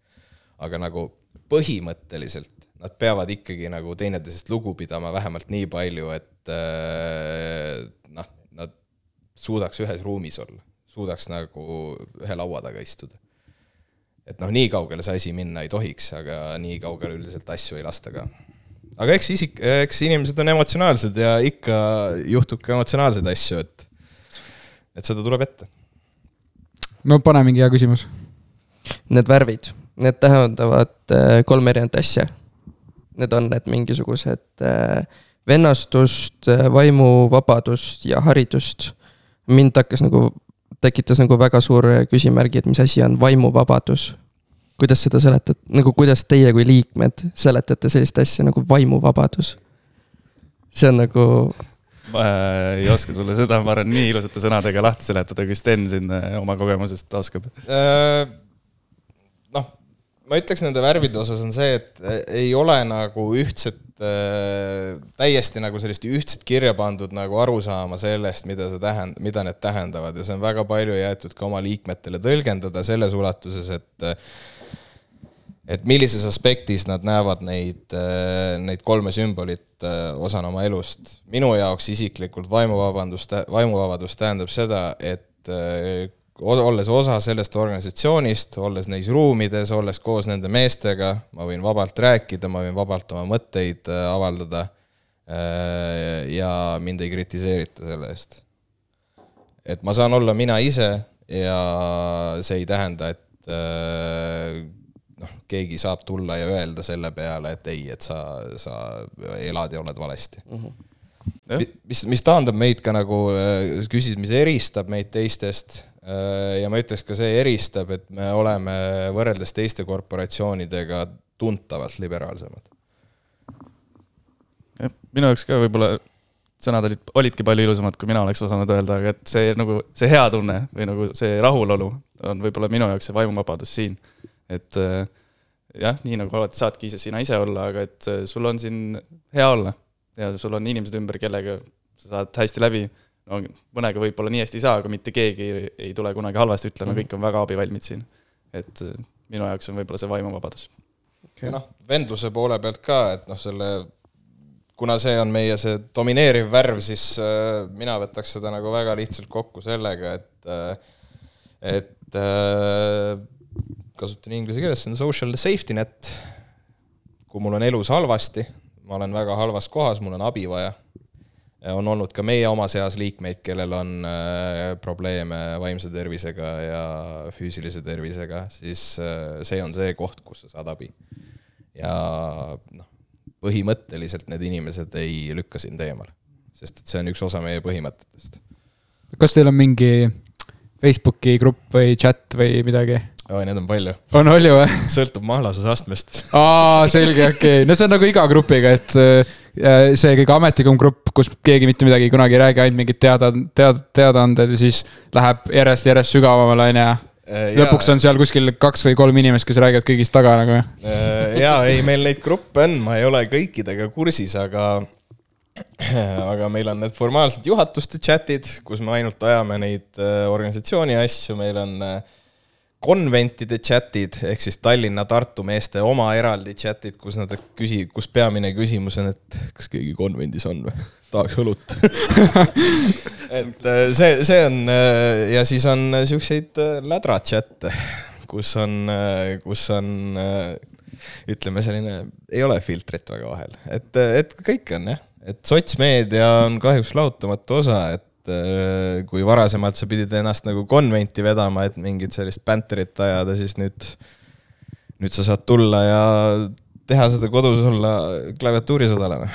aga nagu põhimõtteliselt nad peavad ikkagi nagu teineteisest lugu pidama vähemalt nii palju, et äh, noh, suudaks ühes ruumis olla, suudaks nagu ühe laua taga istuda. et noh, nii kaugele see asi minna ei tohiks, aga nii kaugele üldiselt asju ei lasta ka. Aga eks isik, eks inimesed on emotsionaalsed ja ikka juhtub ka emotsionaalseid asju, et, et seda tuleb ette.
no pane mingi hea küsimus.
Need värvid, need tähendavad äh, kolme erinevat asja. Need on need mingisugused äh, vennastust, äh, vaimuvabadust ja haridust mind hakkas nagu, tekitas nagu väga suur küsimärgi, et mis asi on vaimuvabadus. Kuidas seda seletad, nagu kuidas teie kui liikmed seletate sellist asja nagu vaimuvabadus? see on nagu.
ma äh, ei oska sulle seda, ma arvan, nii ilusate sõnadega lahti seletada, kui Sten siin äh, oma kogemusest oskab
äh,. noh, ma ütleks nende värvide osas on see, et ei ole nagu ühtset täiesti nagu sellist ühtset kirja pandud nagu arusaama sellest, mida see tähend-, mida need tähendavad ja see on väga palju jäetud ka oma liikmetele tõlgendada selles ulatuses, et et millises aspektis nad näevad neid, äh, neid kolme sümbolit äh, osana oma elust. minu jaoks isiklikult vaimuvabandus, vaimuvabadus tähendab seda, et äh, olles osa sellest organisatsioonist, olles neis ruumides, olles koos nende meestega, ma võin vabalt rääkida, ma võin vabalt oma mõtteid avaldada ja mind ei kritiseerita selle eest. et ma saan olla mina ise ja see ei tähenda, et noh, keegi saab tulla ja öelda selle peale, et ei, et sa, sa elad ja oled valesti mm. -hmm mis, mis taandab meid ka nagu, küsis, mis eristab meid teistest Äh, ja ma ütleks ka see eristab, et me oleme võrreldes teiste korporatsioonidega tuntavalt liberaalsemad.
jah, minu jaoks ka võib-olla sõnad olid, olidki palju ilusamad, kui mina oleks osanud öelda, aga et see nagu, see hea tunne või nagu see rahulolu on võib-olla minu jaoks see vaimuvabadus siin. Et äh, jah, nii nagu alati saadki ise sina ise olla, aga et äh, sul on siin hea olla ja sul on inimesed ümber, kellega sa saad hästi läbi. no mõnega võib-olla nii hästi ei saa, aga mitte keegi ei, tule kunagi halvasti ütlema, kõik on väga abivalmid siin. et äh, minu jaoks on võib-olla see vaimuvabadus.
ja noh, vendluse poole pealt ka, et noh, selle kuna see on meie see domineeriv värv, siis äh, mina võtaks seda nagu väga lihtsalt kokku sellega, et äh, et äh, kasutan inglise keeles, see on social safety net. kui mul on elus halvasti, ma olen väga halvas kohas, mul on abi vaja. on olnud ka meie oma seas liikmeid, kellel on äh, probleeme vaimse tervisega ja füüsilise tervisega, siis äh, see on see koht, kus sa saad abi. ja noh, põhimõtteliselt need inimesed ei lükka sind eemale, sest et see on üks osa meie põhimõtetest.
kas teil on mingi Facebooki grupp või chat või midagi?
oi, neid on palju,
on, oli või?
sõltub mahlasusastmest.
aa, selge, okei okay., no see on nagu iga grupiga, et äh, see kõige ametlikum grupp, kus keegi mitte midagi kunagi ei räägi, ainult mingid teada, teada, teadaanded ja siis läheb järjest, järjest sügavamale, onju. lõpuks on seal kuskil kaks või kolm inimest, kes räägivad kõigist taga nagu.
jaa, ei, meil neid gruppe on, ma ei ole kõikidega kursis, aga aga meil on need formaalsed juhatuste chat'id, kus me ainult ajame neid äh, organisatsiooni asju, meil on äh, konventide chat'id ehk siis Tallinna-Tartu meeste oma eraldi chat'id, kus nad küsi-, kus peamine küsimus on, et kas keegi konvendis on või, tahaks õlut. et äh, see, see on äh, ja siis on äh, siukseid lädra chat'e, kus on, kus on ütleme selline, ei ole filtrit väga vahel, et, et kõik on jah, et sotsmeedia on kahjuks lahutamatu osa, et äh, kui varasemalt sa pidid ennast nagu konventi vedama, et mingit sellist bänterit ajada, siis nüüd, nüüd sa saad tulla ja teha seda kodus olla klaviatuurisõdalane.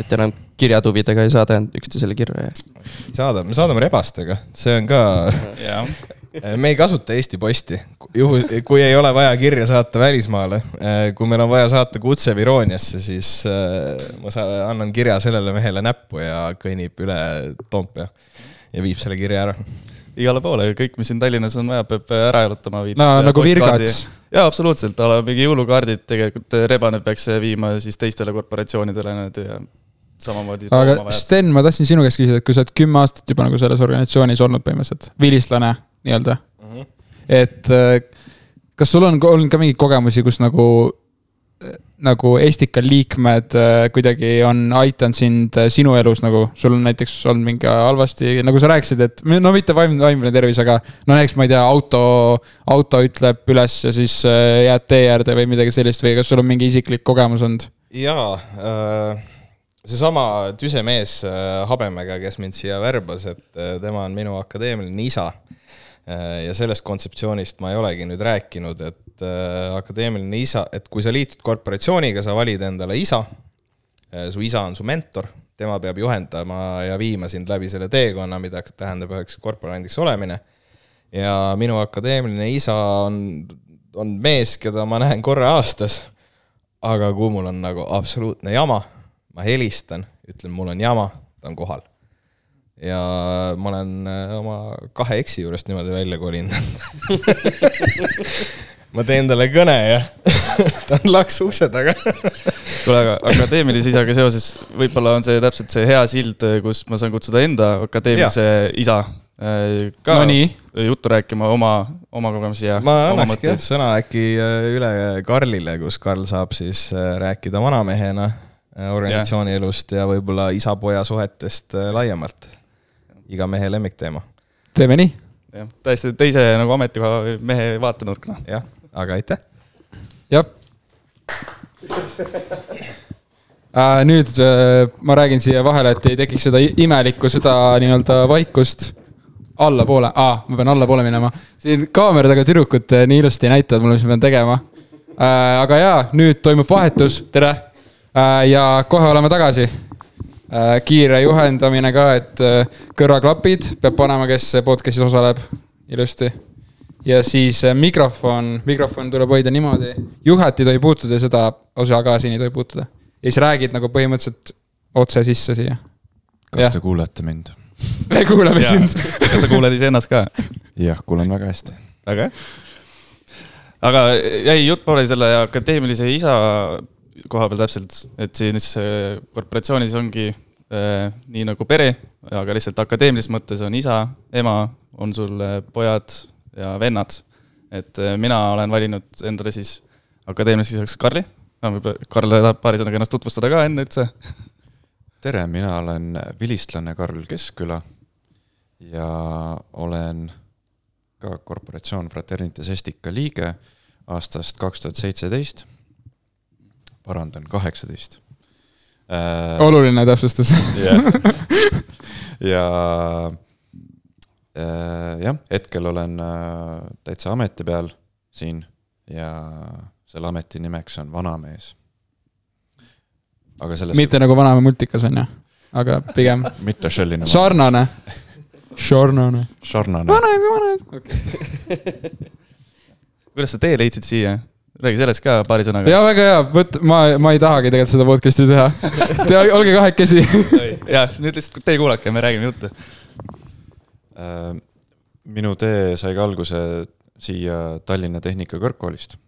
et enam kirjatuvidega ei saada üksteisele kirja ja.
saadab, me saadame rebastega, see on ka,
jah,
me ei kasuta Eesti Posti, juhul, kui ei ole vaja kirja saata välismaale, kui meil on vaja saata kutse Virooniasse, siis äh, ma annan kirja sellele mehele näppu ja kõnnib üle Toompea ja viib selle kirja ära.
igale poole, kõik, mis siin Tallinnas on vaja, peab ära jalutama.
no nagu Virgats.
jaa, absoluutselt, mingi jõulukaardid tegelikult Rebane peaks viima siis teistele korporatsioonidele need ja samamoodi.
aga Sten, ma tahtsin sinu käest küsida, et kui sa oled kümme aastat juba nagu selles organisatsioonis olnud põhimõtteliselt, vilistlane nii-öelda. Et äh, kas sul on olnud ka mingeid kogemusi, kus nagu, nagu Estika liikmed äh, kuidagi on aidanud sind äh, sinu elus nagu, sul on näiteks olnud mingi halvasti, nagu sa rääkisid, et no mitte vaimne, vaimne tervis, aga no näiteks ma ei tea, auto, auto ütleb üles ja siis äh, jääd tee äärde või midagi sellist või kas sul on mingi isiklik kogemus olnud?
jaa, seesama tüse mees äh, Habemäega, kes mind siia värbas, et äh, tema on minu akadeemiline isa. Ja sellest kontseptsioonist ma ei olegi nüüd rääkinud, et äh, akadeemiline isa, et kui sa liitud korporatsiooniga, sa valid endale isa. su isa on su mentor, tema peab juhendama ja viima sind läbi selle teekonna, mida tähendab üheks korporandiks olemine. ja minu akadeemiline isa on, on mees, keda ma näen korra aastas aga kui mul on nagu absoluutne jama, ma helistan, ütlen, mul on jama, ta on kohal. Ja ma olen äh, oma kahe eksi juurest niimoodi välja kolinud. ma teen talle kõne ja ta on laks ukse taga.
kuule, aga akadeemilise isaga seoses võib-olla on see täpselt see hea sild, kus ma saan kutsuda enda akadeemilise ja. isa äh, ka
No nii.
juttu rääkima oma, oma kogemusi ja
ma
oma
annakski jah sõna äkki äh, üle Karlile, kus Karl saab siis äh, rääkida vanamehena äh, organisatsiooni elust ja võib-olla isa-poja suhetest äh, laiemalt. Iga mehe lemmikteema,
teeme nii
jah, täiesti teise nagu ametikoha mehe vaatenurk, noh.
jah, aga aitäh.
jah äh,. nüüd äh, ma räägin siia vahele, et ei tekiks seda imelikku seda nii-öelda vaikust. allapoole, aa, ma pean allapoole minema. siin kaamera taga tüdrukud äh, nii ilusti näitavad mulle, mis ma pean tegema äh,. aga jaa, nüüd toimub vahetus, tere äh,. ja kohe oleme tagasi. Kiire juhendamine ka, et äh, kõrvaklapid peab panema, kes podcast'is osaleb ilusti ja siis äh, mikrofon, mikrofon tuleb hoida niimoodi, juhet ei tohi puutuda ja seda osa ka siin ei tohi puutuda. ja siis räägid nagu põhimõtteliselt otse sisse siia.
Kas te kuulete mind?
me kuulame
Jaa.
sind.
kas sa kuuled iseennast ka?
jah, kuulen väga hästi.
väga hea. aga jäi jutt pooleli selle akadeemilise isa koha peal täpselt, et siis äh, korporatsioonis ongi äh, nii nagu pere, aga lihtsalt akadeemilises mõttes on isa, ema, on sul äh, pojad ja vennad. et mina olen valinud endale siis akadeemiliseks isaks Karli. võib-olla Karl tahab paari sõnaga ennast tutvustada ka enne üldse.
tere, mina olen vilistlane Karl Keskküla ja olen ka korporatsioon Fraternitas Estica liige aastast kaks tuhat seitseteist. parandan, kaheksateist.
oluline täpsustus.
jah, ja äh, jah, hetkel olen äh, täitsa ameti peal siin ja selle ameti nimeks on vanamees. aga sellest
mitte nagu Vanamäe multikas on ju, aga pigem
mitte selline
sarnane. sarnane.
sarnane.
vanad, vanad.
kuidas sa tee leidsid siia? Räägi sellest ka paari sõnaga.
ja väga hea, vot ma, ma ei tahagi tegelikult seda podcast'i teha. Te olge kahekesi.
jah, nüüd lihtsalt teie kuulake, me räägime juttu.
Äh, minu tee sai ka alguse siia Tallinna Tehnikakõrgkoolist.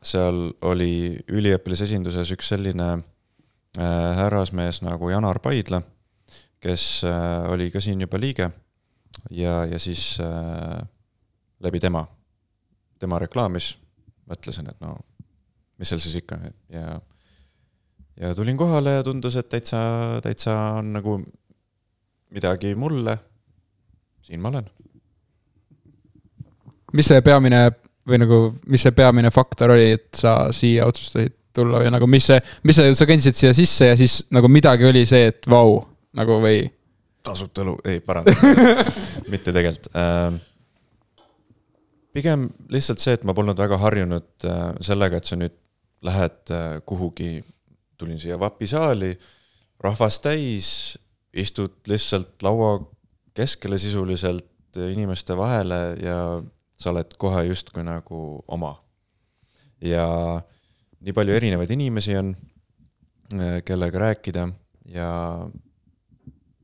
seal oli üliõpilasesinduses üks selline äh, härrasmees nagu Janar Paidla, kes äh, oli ka siin juba liige ja, ja siis äh, läbi tema, tema reklaamis mõtlesin, et no mis seal siis ikka ja, ja tulin kohale ja tundus, et täitsa, täitsa on nagu midagi mulle, siin ma olen.
mis see peamine või nagu, mis see peamine faktor oli, et sa siia otsustasid tulla või nagu, mis see, mis see, sa kõndisid siia sisse ja siis nagu midagi oli see, et vau, nagu või?
tasuta elu, ei paranda, mitte tegelikult. Pigem lihtsalt see, et ma polnud väga harjunud äh, sellega, et sa nüüd lähed äh, kuhugi, tulin siia vapisaali, rahvast täis, istud lihtsalt laua keskele sisuliselt äh, inimeste vahele ja sa oled kohe justkui nagu oma. ja nii palju erinevaid inimesi on, kellega rääkida ja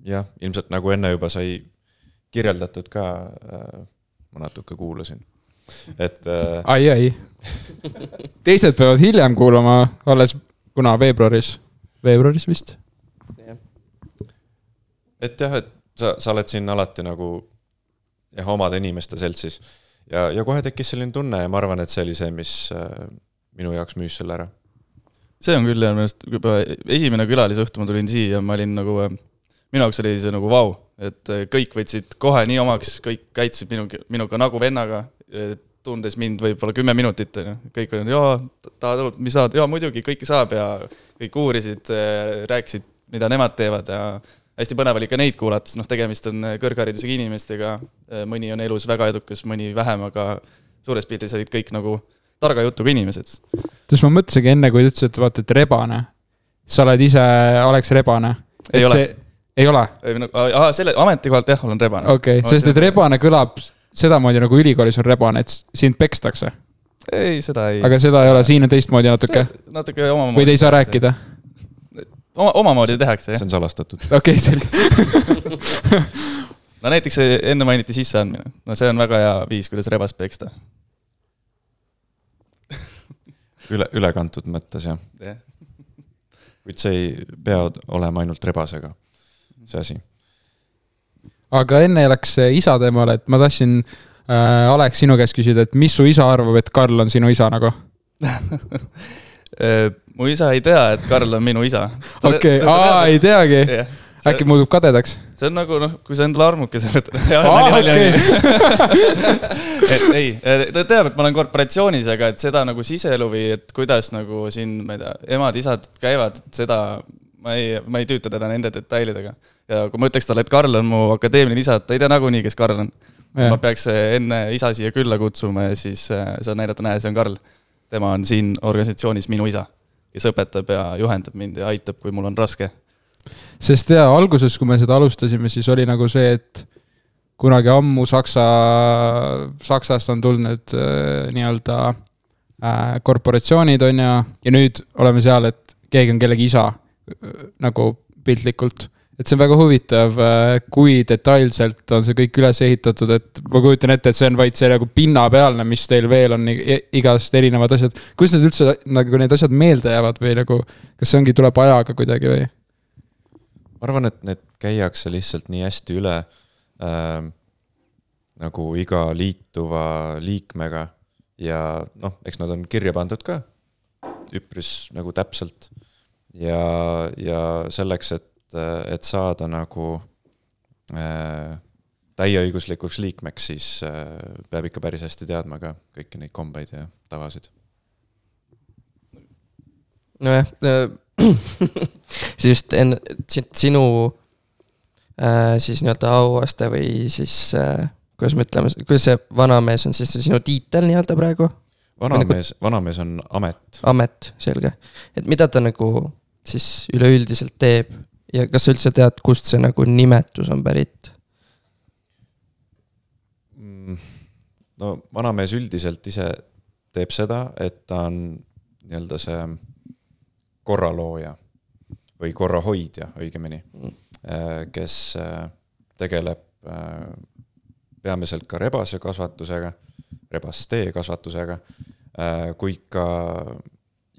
jah, ilmselt nagu enne juba sai kirjeldatud ka, ma natuke kuulasin, et äh,
ai, ai. teised peavad hiljem kuulama, alles kuna veebruaris, veebruaris vist.
et jah, et sa, sa oled siin alati nagu jah, omade inimeste seltsis ja, ja kohe tekkis selline tunne ja ma arvan, et see oli see, mis äh, minu jaoks müüs selle ära.
see on küll jah, minu arust juba esimene külalisõhtu ma tulin siia, ma olin nagu, minu jaoks oli see nagu vau, et kõik võtsid kohe nii omaks, kõik käitusid minu, minuga nagu vennaga, tundes mind võib-olla kümme minutit, on ju, kõik olid, jaa, tahad mis tahad, jaa muidugi, kõike saab ja kõik uurisid, rääkisid, mida nemad teevad ja hästi põnev oli ka neid kuulata, sest noh, tegemist on kõrgharidusega inimestega, mõni on elus väga edukas, mõni vähem, aga suures pildis olid kõik nagu targa jutuga inimesed
siis ma mõtlesingi enne, kui te ütlesite, vaata, et rebane. sa oled ise Alex Rebane.
Ei ole.
ei ole?
ei no, aa, selle ametikohalt jah, olen rebane.
okei okay., sest et. rebane kõlab sedamoodi nagu ülikoolis on rebane, et sind pekstakse.
ei, seda ei.
aga seda ei ole, siin on teistmoodi natuke.
natuke omamoodi.
või te ei saa? rääkida?
oma, omamoodi tehakse jah
see. on salastatud.
okei selge.
no näiteks see enne mainiti sisseandmine, no see on väga hea viis, kuidas rebast peksta.
üle, ülekantud mõttes jah,
jah,
kuid see ei pea olema ainult rebasega, see asi.
Aga enne läks isa teemale, et ma tahtsin äh,, Alex, sinu käest küsida, et mis su isa arvab, et Karl on sinu isa nagu?
mu isa ei tea, et Karl on minu isa.
okei, aa, ei teagi. äkki
äkki?
muutub kadedaks?
see on nagu noh, kui sa endale armukese võtad.
Okei.
et ei, ta teab, et ma olen korporatsioonis, aga et seda nagu siseelu või et kuidas nagu siin, ma ei tea, emad-isad käivad, seda ma ei, ma ei tüüta teda nende detailidega. Ja kui ma ütleks talle, et Karl on mu akadeemiline isa, ta ei tea nagunii, kes Karl on. ma peaks enne isa siia külla kutsuma ja siis äh, saan näidata, näe, see on Karl. tema on siin organisatsioonis minu isa, kes õpetab ja juhendab mind ja aitab, kui mul on raske
sest jaa, alguses, kui me seda alustasime, siis oli nagu see, et kunagi ammu Saksa, Saksast on tulnud äh, nii-öelda äh, korporatsioonid, on ju, ja nüüd oleme seal, et keegi on kellegi isa. nagu piltlikult et see on väga huvitav, äh, kui detailselt on see kõik üles ehitatud, et ma kujutan ette, et see on vaid see nagu pinnapealne, mis teil veel on i- igast erinevad asjad. kuidas need üldse nagu need asjad meelde jäävad või nagu, kas see ongi, tuleb ajaga kuidagi või?
ma arvan, et need käiakse lihtsalt nii hästi üle äh, nagu iga liituva liikmega ja noh, eks nad on kirja pandud ka üpris nagu täpselt. ja, ja selleks, et, et saada nagu äh, täieõiguslikuks liikmeks, siis äh, peab ikka päris hästi teadma ka kõiki neid kombeid ja tavasid.
nojah äh, siis just enne, sinu äh, siis nii-öelda auaste või siis äh, kuidas me ütleme, kuidas see vanamees on siis sinu tiitel nii-öelda praegu?
vanamees, vanamees on amet.
amet, selge. et mida ta nagu siis üleüldiselt teeb ja kas sa üldse tead, kust see nagu nimetus on pärit?
Mm, no vanamees üldiselt ise teeb seda, et ta on nii-öelda see korralooja või korrahoidja õigemini, kes äh, tegeleb äh, peamiselt ka rebase kasvatusega, rebastee kasvatusega, äh, kuid ka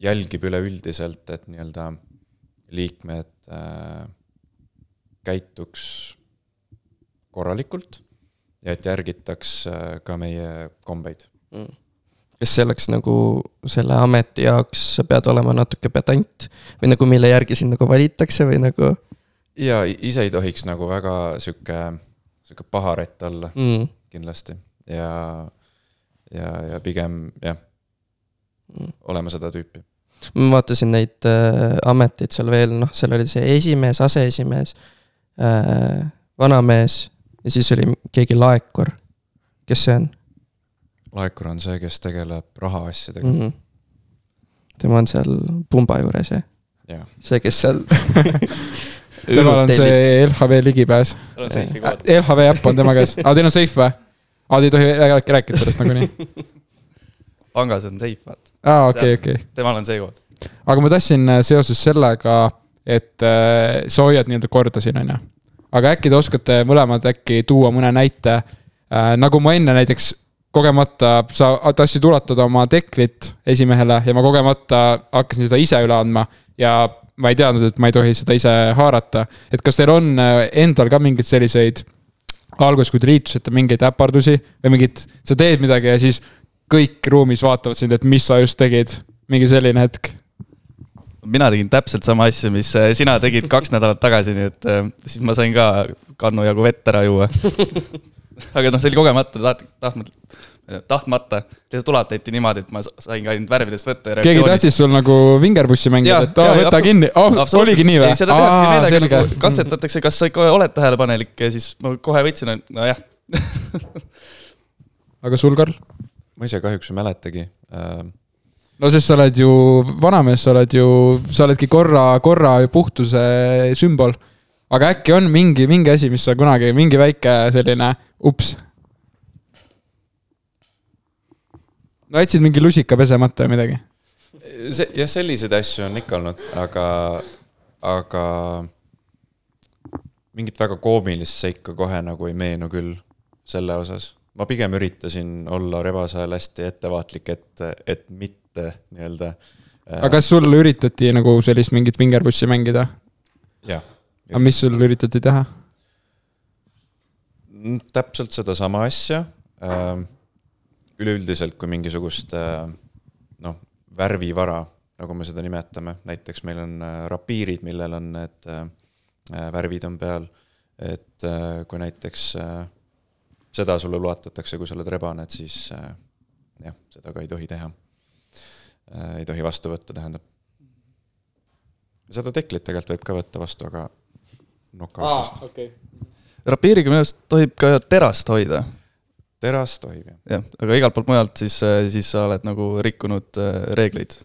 jälgib üleüldiselt, et nii-öelda liikmed käituks korralikult ja et järgitaks ka meie kombeid
mm kas selleks nagu selle ameti jaoks sa pead olema natuke pedant või nagu mille järgi sind nagu valitakse või nagu?
ja ise ei tohiks nagu väga sihuke, sihuke paharätt olla mm. kindlasti ja, ja, ja pigem jah mm., olema seda tüüpi.
Ma vaatasin neid äh, ameteid seal veel, noh, seal oli see esimees, aseesimees äh,, vanamees ja siis oli keegi laekur. kes see on?
laekur on see, kes tegeleb rahaasjadega mm. -hmm.
tema on seal pumba juures, jah
ja.?
see, kes seal
temal on see LHV ligipääs. LHV äpp on tema käes, aa teil on Safe või? aa, te ei tohi rääkida sellest nagunii.
pangas on Safe, vaata.
aa, okei, okei.
temal on see kood.
aga ma tahtsin äh, seoses sellega, et äh, sa hoiad nii-öelda korda siin, on ju. aga äkki te oskate mõlemad äkki tuua mõne näite äh,, nagu ma enne näiteks kogemata, sa tahtsid ulatada oma teklit esimehele ja ma kogemata hakkasin seda ise üle andma ja ma ei teadnud, et ma ei tohi seda ise haarata. et kas teil on äh, endal ka mingeid selliseid, alguses, kui te liitusite, mingeid äpardusi või mingit, sa teed midagi ja siis kõik ruumis vaatavad sind, et mis sa just tegid, mingi selline hetk
mina tegin täpselt sama asja, mis äh, sina tegid kaks nädalat tagasi, nii et äh, siis ma sain ka kannu jagu vett ära juua aga noh, see oli kogemata, taht-, tahtmata, tahtmata. lihtsalt ulatati niimoodi, et ma saingi ainult värvidest võtta.
keegi tahtis sul nagu vingerpussi mängida, et aa, võta kinni oh,, oligi nii või?
seda tehakse meelega, nagu katsetatakse, kas sa ikka oled tähelepanelik ja siis ma kohe võtsin, nojah
aga sul, Karl?
Ma ise kahjuks ei mäletagi äh,
no sest sa oled ju vanamees, sa oled ju, sa oledki korra, korra puhtuse sümbol. aga äkki on mingi, mingi asi, mis sa kunagi, mingi väike selline ups. no jätsid mingi lusika pesemata või midagi?
see, jah, selliseid asju on ikka olnud, aga, aga mingit väga koomilist seika kohe nagu ei meenu küll selle osas. Ma pigem üritasin olla rebase ajal hästi ettevaatlik, et, et mitte nii-öelda.
Äh, aga kas sul üritati nagu sellist mingit vingerpussi mängida?
jah.
aga mis sul üritati teha?
täpselt sedasama asja. Ähm, üleüldiselt, kui mingisugust äh, noh, värvivara, nagu me seda nimetame, näiteks meil on äh, rapiirid, millel on need värvid on peal. et kui näiteks seda sulle ulatatakse, kui sa oled rebane, et siis jah, seda ka ei tohi teha. ei tohi vastu võtta, tähendab. seda teklit tegelikult võib ka võtta vastu, aga nokautsest ah,. Okay
rapiiriga minu arust tohib ka terast hoida.
terast tohib, jah.
jah, aga igalt poolt mujalt siis, siis sa oled nagu rikkunud äh, reegleid.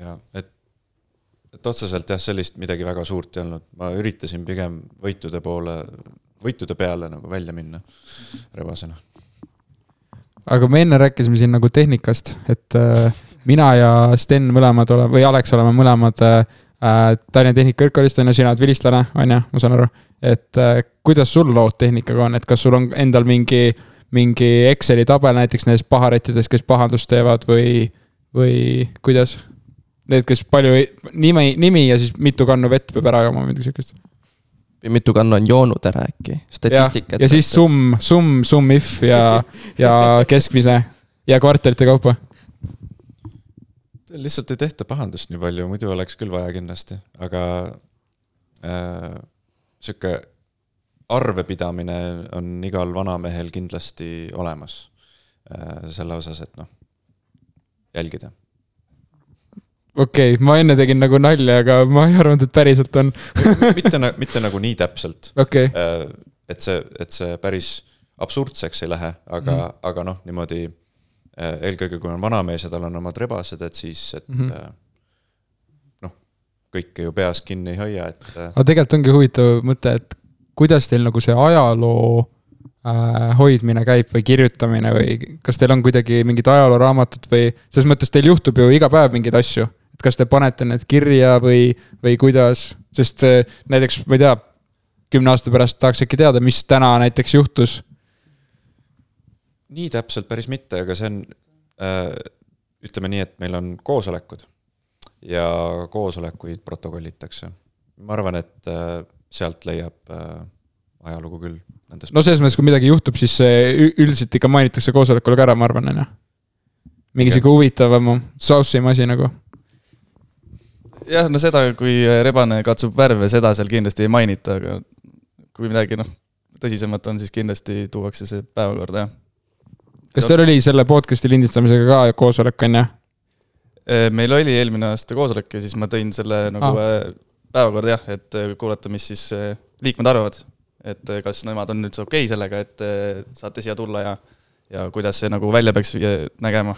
ja, et, et otseselt jah, sellist midagi väga suurt ei olnud, ma üritasin pigem võitude poole, võitude peale nagu välja minna rebasena.
aga me enne rääkisime siin nagu tehnikast, et äh, mina ja Sten mõlemad oleme, või Alex oleme mõlemad äh, äh, Tallinna Tehnikakõrgkoolist on ju, sina oled vilistlane, on ju, ma saan aru. et äh, kuidas sul lood tehnikaga on, et kas sul on endal mingi, mingi Exceli tabel näiteks nendes paharettides, kes pahandust teevad või, või kuidas? Need, kes palju nimi, nimi ja siis mitu kannu vett peab ära jooma, midagi siukest.
mitu kannu on joonud ära äkki, statistikat.
ja siis summ, summ, summ if ja, ja keskmise ja kvartalite kaupa.
lihtsalt ei tehta pahandust nii palju, muidu oleks küll vaja kindlasti, aga äh, sihuke arvepidamine on igal vanamehel kindlasti olemas äh, selle osas, et noh, jälgida
okei okay,, ma enne tegin nagu nalja, aga ma ei arvanud, et päriselt on
mitte, mitte nagu nii täpselt
okay..
Äh, et see, et see päris absurdseks ei lähe, aga mm, aga noh, niimoodi äh, eelkõige, kui on vanamees ja tal on omad rebased, et siis, et mm -hmm. noh, kõike ju peas kinni ei hoia, et.
aga tegelikult ongi huvitav mõte, et kuidas teil nagu see ajaloo hoidmine käib või kirjutamine või kas teil on kuidagi mingid ajalooraamatud või selles mõttes teil juhtub ju iga päev mingeid asju et kas te panete need kirja või, või kuidas, sest näiteks ma ei tea, kümne aasta pärast tahaks äkki teada, mis täna näiteks juhtus.
nii täpselt päris mitte, aga see on äh,, ütleme nii, et meil on koosolekud ja koosolekuid protokollitakse. ma arvan, et äh, sealt leiab äh, ajalugu küll.
no selles mõttes, kui midagi juhtub, siis üldiselt ikka mainitakse koosolekul ka ära, ma arvan, on ju. mingi sihuke huvitavam, sauce'im asi nagu
jah, no seda, kui rebane katsub värve, seda seal kindlasti ei mainita, aga kui midagi noh, tõsisemat on, siis kindlasti tuuakse see päevakorda, jah.
kas teil oli selle podcast'i lindistamisega ka koosolek, on ju?
meil oli eelmine aasta koosolek ja siis ma tõin selle nagu ah. päevakorda jah, et kuulata, mis siis liikmed arvavad. et kas nemad on üldse okei okay sellega, et saate siia tulla ja, ja kuidas see nagu välja peaks nägema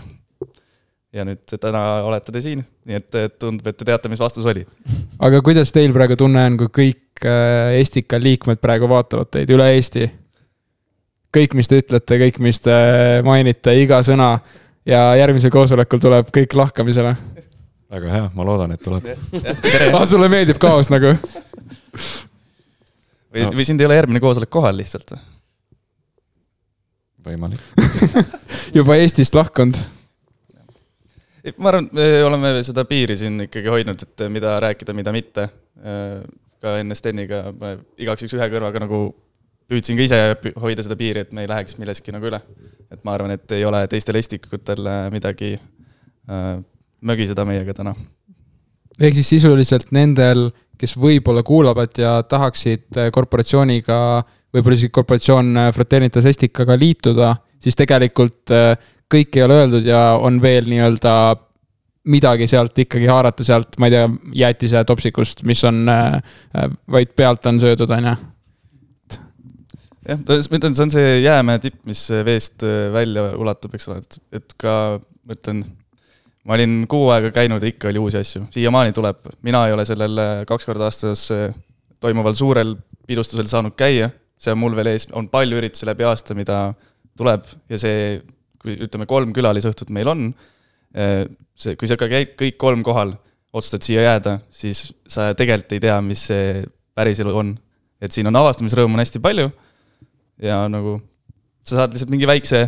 ja nüüd täna olete te siin, nii et tundub, et te teate, mis vastus oli.
aga kuidas teil praegu tunne on, kui kõik äh, Estika liikmed praegu vaatavad teid üle Eesti? kõik, mis te ütlete, kõik, mis te mainite, iga sõna ja järgmisel koosolekul tuleb kõik lahkamisele.
väga hea, ma loodan, et tuleb.
ah, sulle meeldib kaos nagu?
või no., või sind ei ole järgmine koosolek kohal lihtsalt või?
võimalik
juba Eestist lahkunud ma arvan, me oleme seda piiri siin ikkagi hoidnud, et mida rääkida, mida mitte. ka enne Steniga ma igaks juhuks ühe kõrvaga nagu püüdsin ka ise hoida seda piiri, et me ei läheks milleski nagu üle. et ma arvan, et ei ole teistel estikutel midagi äh, mögiseda meiega täna.
ehk siis sisuliselt nendel, kes võib-olla kuulavad ja tahaksid korporatsiooniga, võib-olla isegi korporatsioon Fraternitas Esticaga liituda, siis tegelikult kõik ei ole öeldud ja on veel nii-öelda midagi sealt ikkagi haarata sealt, ma ei tea, jäätise topsikust, mis on äh, vaid pealt on söödud, on ju.
jah, ma ütlen, see on see jäämäe tipp, mis veest äh, välja ulatub, eks ole, et, et ka ma ütlen, ma olin kuu aega käinud ja ikka oli uusi asju, siiamaani tuleb, mina ei ole sellel äh, kaks korda aastas toimuval suurel pidustusel saanud käia, see on mul veel ees, on palju üritusi läbi aasta, mida tuleb ja see kui ütleme, kolm külalisõhtut meil on, eh, see, kui sa ka käid kõik kolm kohal, otsustad siia jääda, siis sa tegelikult ei tea, mis see päriselu on. et siin on avastamisrõõmu on hästi palju ja nagu sa saad lihtsalt mingi väikse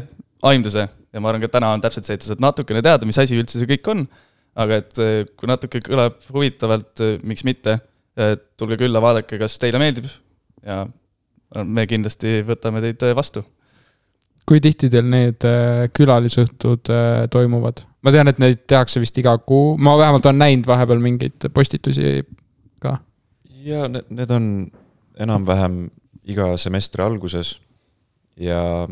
aimduse ja ma arvan, ka täna on täpselt see, et sa saad natukene teada, mis asi üldse see kõik on, aga et eh, kui natuke kõlab huvitavalt, eh, miks mitte, tulge külla, vaadake, kas teile meeldib ja me kindlasti võtame teid vastu
kui tihti teil need äh, külalisõhtud äh, toimuvad? ma tean, et neid tehakse vist iga kuu, ma vähemalt olen näinud vahepeal mingeid postitusi ka.
ja need, need on enam-vähem iga semestri alguses ja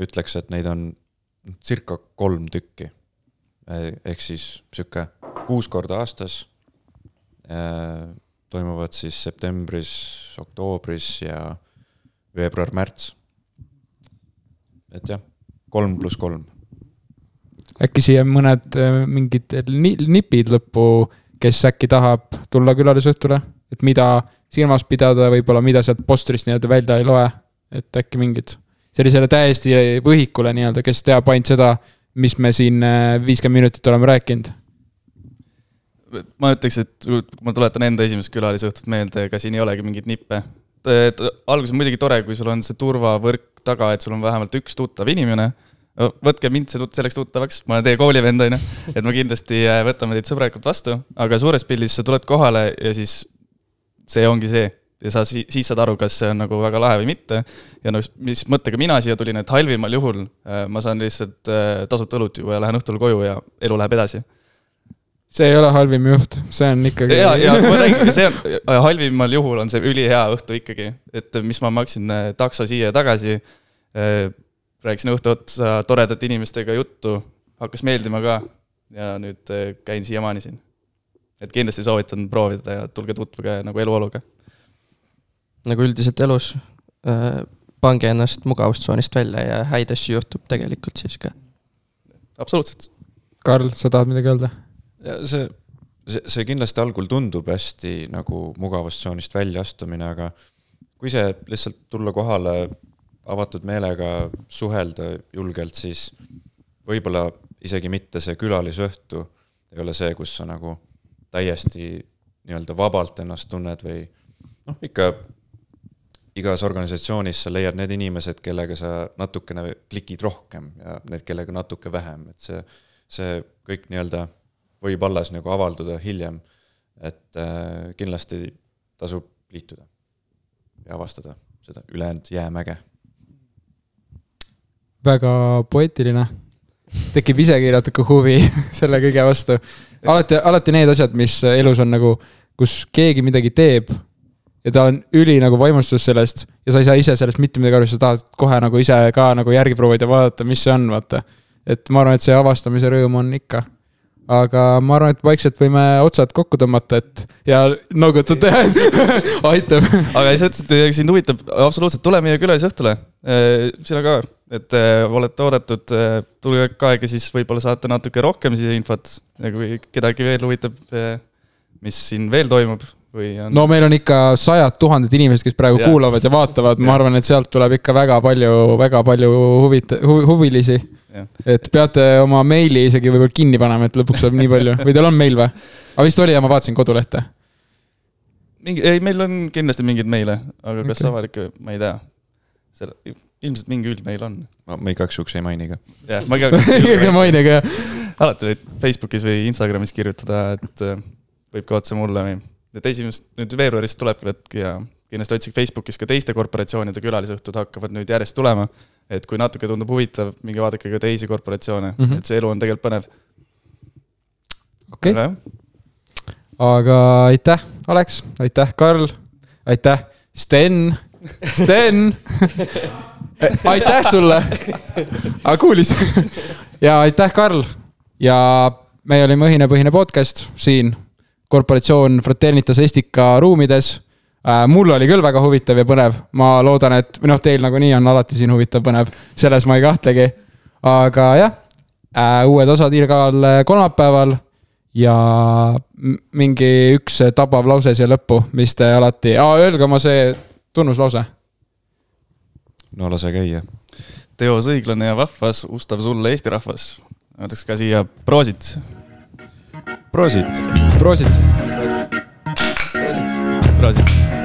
ütleks, et neid on circa kolm tükki. ehk siis sihuke kuus korda aastas. Äh, toimuvad siis septembris, oktoobris ja veebruar-märts et jah, kolm pluss kolm.
äkki siia mõned äh, mingid nipid lõppu, kes äkki tahab tulla külalisõhtule, et mida silmas pidada, võib-olla mida sealt postrist nii-öelda välja ei loe, et äkki mingid sellisele täiesti võhikule nii-öelda, kes teab ainult seda, mis me siin äh, viiskümmend minutit oleme rääkinud
ma ütleks, et kui ma tuletan enda esimest külalisõhtut meelde, ega siin ei olegi mingeid nippe. Alguses on muidugi tore, kui sul on see turvavõrk taga, et sul on vähemalt üks tuttav inimene. võtke mind see tut-, selleks tuttavaks, ma olen teie koolivend, on ju. et ma kindlasti äh, võtame teid sõbralikult vastu, aga suures pildis sa tuled kohale ja siis see ongi see ja sa siis, siis saad aru, kas see on nagu väga lahe või mitte. ja no mis mõttega mina siia tulin, et halvimal juhul äh, ma saan lihtsalt äh, tasuta õlut juua ja lähen õhtul koju ja elu läheb edasi.
See ei ole halvim juht, see on ikkagi.
ja, ja ma räägingi, see on, halvimal juhul on see ülihea õhtu ikkagi, et mis ma maksin äh, takso siia ja tagasi. rääkisin õhtu otsa toredate inimestega juttu, hakkas meeldima ka ja nüüd käin siiamaani siin. et kindlasti soovitan proovida ja tulge tutvuge nagu eluoluga
nagu üldiselt elus äh,, pange ennast mugavustsoonist välja ja häid asju juhtub tegelikult siis ka.
absoluutselt.
Karl, sa tahad midagi öelda?
See, see, see kindlasti algul tundub hästi nagu mugavustsoonist väljaastumine, aga kui see lihtsalt tulla kohale avatud meelega, suhelda julgelt, siis võib-olla isegi mitte see külalisõhtu ei ole see, kus sa nagu täiesti nii-öelda vabalt ennast tunned või noh, ikka igas organisatsioonis sa leiad need inimesed, kellega sa natukene klikid rohkem ja need, kellega natuke vähem, et see, see kõik nii-öelda võib alles nagu avalduda hiljem. et äh, kindlasti tasub liituda ja avastada seda ülejäänud jäämäge.
väga poeetiline. tekib isegi natuke huvi selle kõige vastu. alati, alati need asjad, mis elus on nagu, kus keegi midagi teeb ja ta on üli nagu vaimustuses sellest ja sa ei saa ise sellest mitte midagi aru, sa tahad kohe nagu ise ka nagu järgi proovida, vaadata, mis see on, vaata. et ma arvan, et see avastamise rõõm on ikka. Aga ma arvan, et vaikselt võime otsad kokku tõmmata, et ja noogutad teha aitab.
aga sa ütlesid, et sind huvitab, absoluutselt, tule meie külalisõhtule. Äh, sina ka, et äh, olete oodatud, äh, tulge ka aega, siis võib-olla saate natuke rohkem siis infot ja kui kedagi veel huvitab, mis siin veel toimub või on?
no meil on ikka sajad tuhanded inimesed, kes praegu ja. kuulavad ja vaatavad, ma arvan, et sealt tuleb ikka väga palju, väga palju huvit- hu,, huvilisi. et peate oma meili isegi võib-olla kinni panema, et lõpuks tuleb nii palju või teil on meil või? aga vist oli ja ma vaatasin kodulehte.
mingi, ei, meil on kindlasti mingeid meile, aga kas okay. avalikke, ma ei tea. selle, ilmselt mingi üldmeil on.
ma igaks juhuks ei maini ka.
jah, ma igaks
juhuks ei maini ka, jah.
alati võid Facebookis või Instagramis kirjutada, et äh, võib ka otse mulle või et esimest, nüüd veebruarist tulebki ja kindlasti otsige Facebookis ka teiste korporatsioonide külalisõhtud hakkavad nüüd järjest tulema. et kui natuke tundub huvitav, minge vaadake ka teisi korporatsioone. Mm, -hmm. et see elu on tegelikult põnev.
okei. Okay., aga aitäh, Alex, aitäh, Karl, aitäh, Sten, Sten. Aitäh sulle, aga kuulis. Ja aitäh, Karl. Ja me olime Õhinapõhine podcast siin korporatsioon Fraternitas Estika ruumides äh,. mul oli küll väga huvitav ja põnev, ma loodan, et, või noh, teil nagunii on alati siin huvitav, põnev, selles ma ei kahtlegi. aga jah äh,, uued osad igal kolmapäeval ja mingi üks tabav lause siia lõppu, mis te alati, öelge oma see tunnuslause.
no lase käia.
teos õiglane ja vahvas, ustav sulle Eesti rahvas. öeldakse ka siia proosit
Prosit.
Prosit.
Prosit.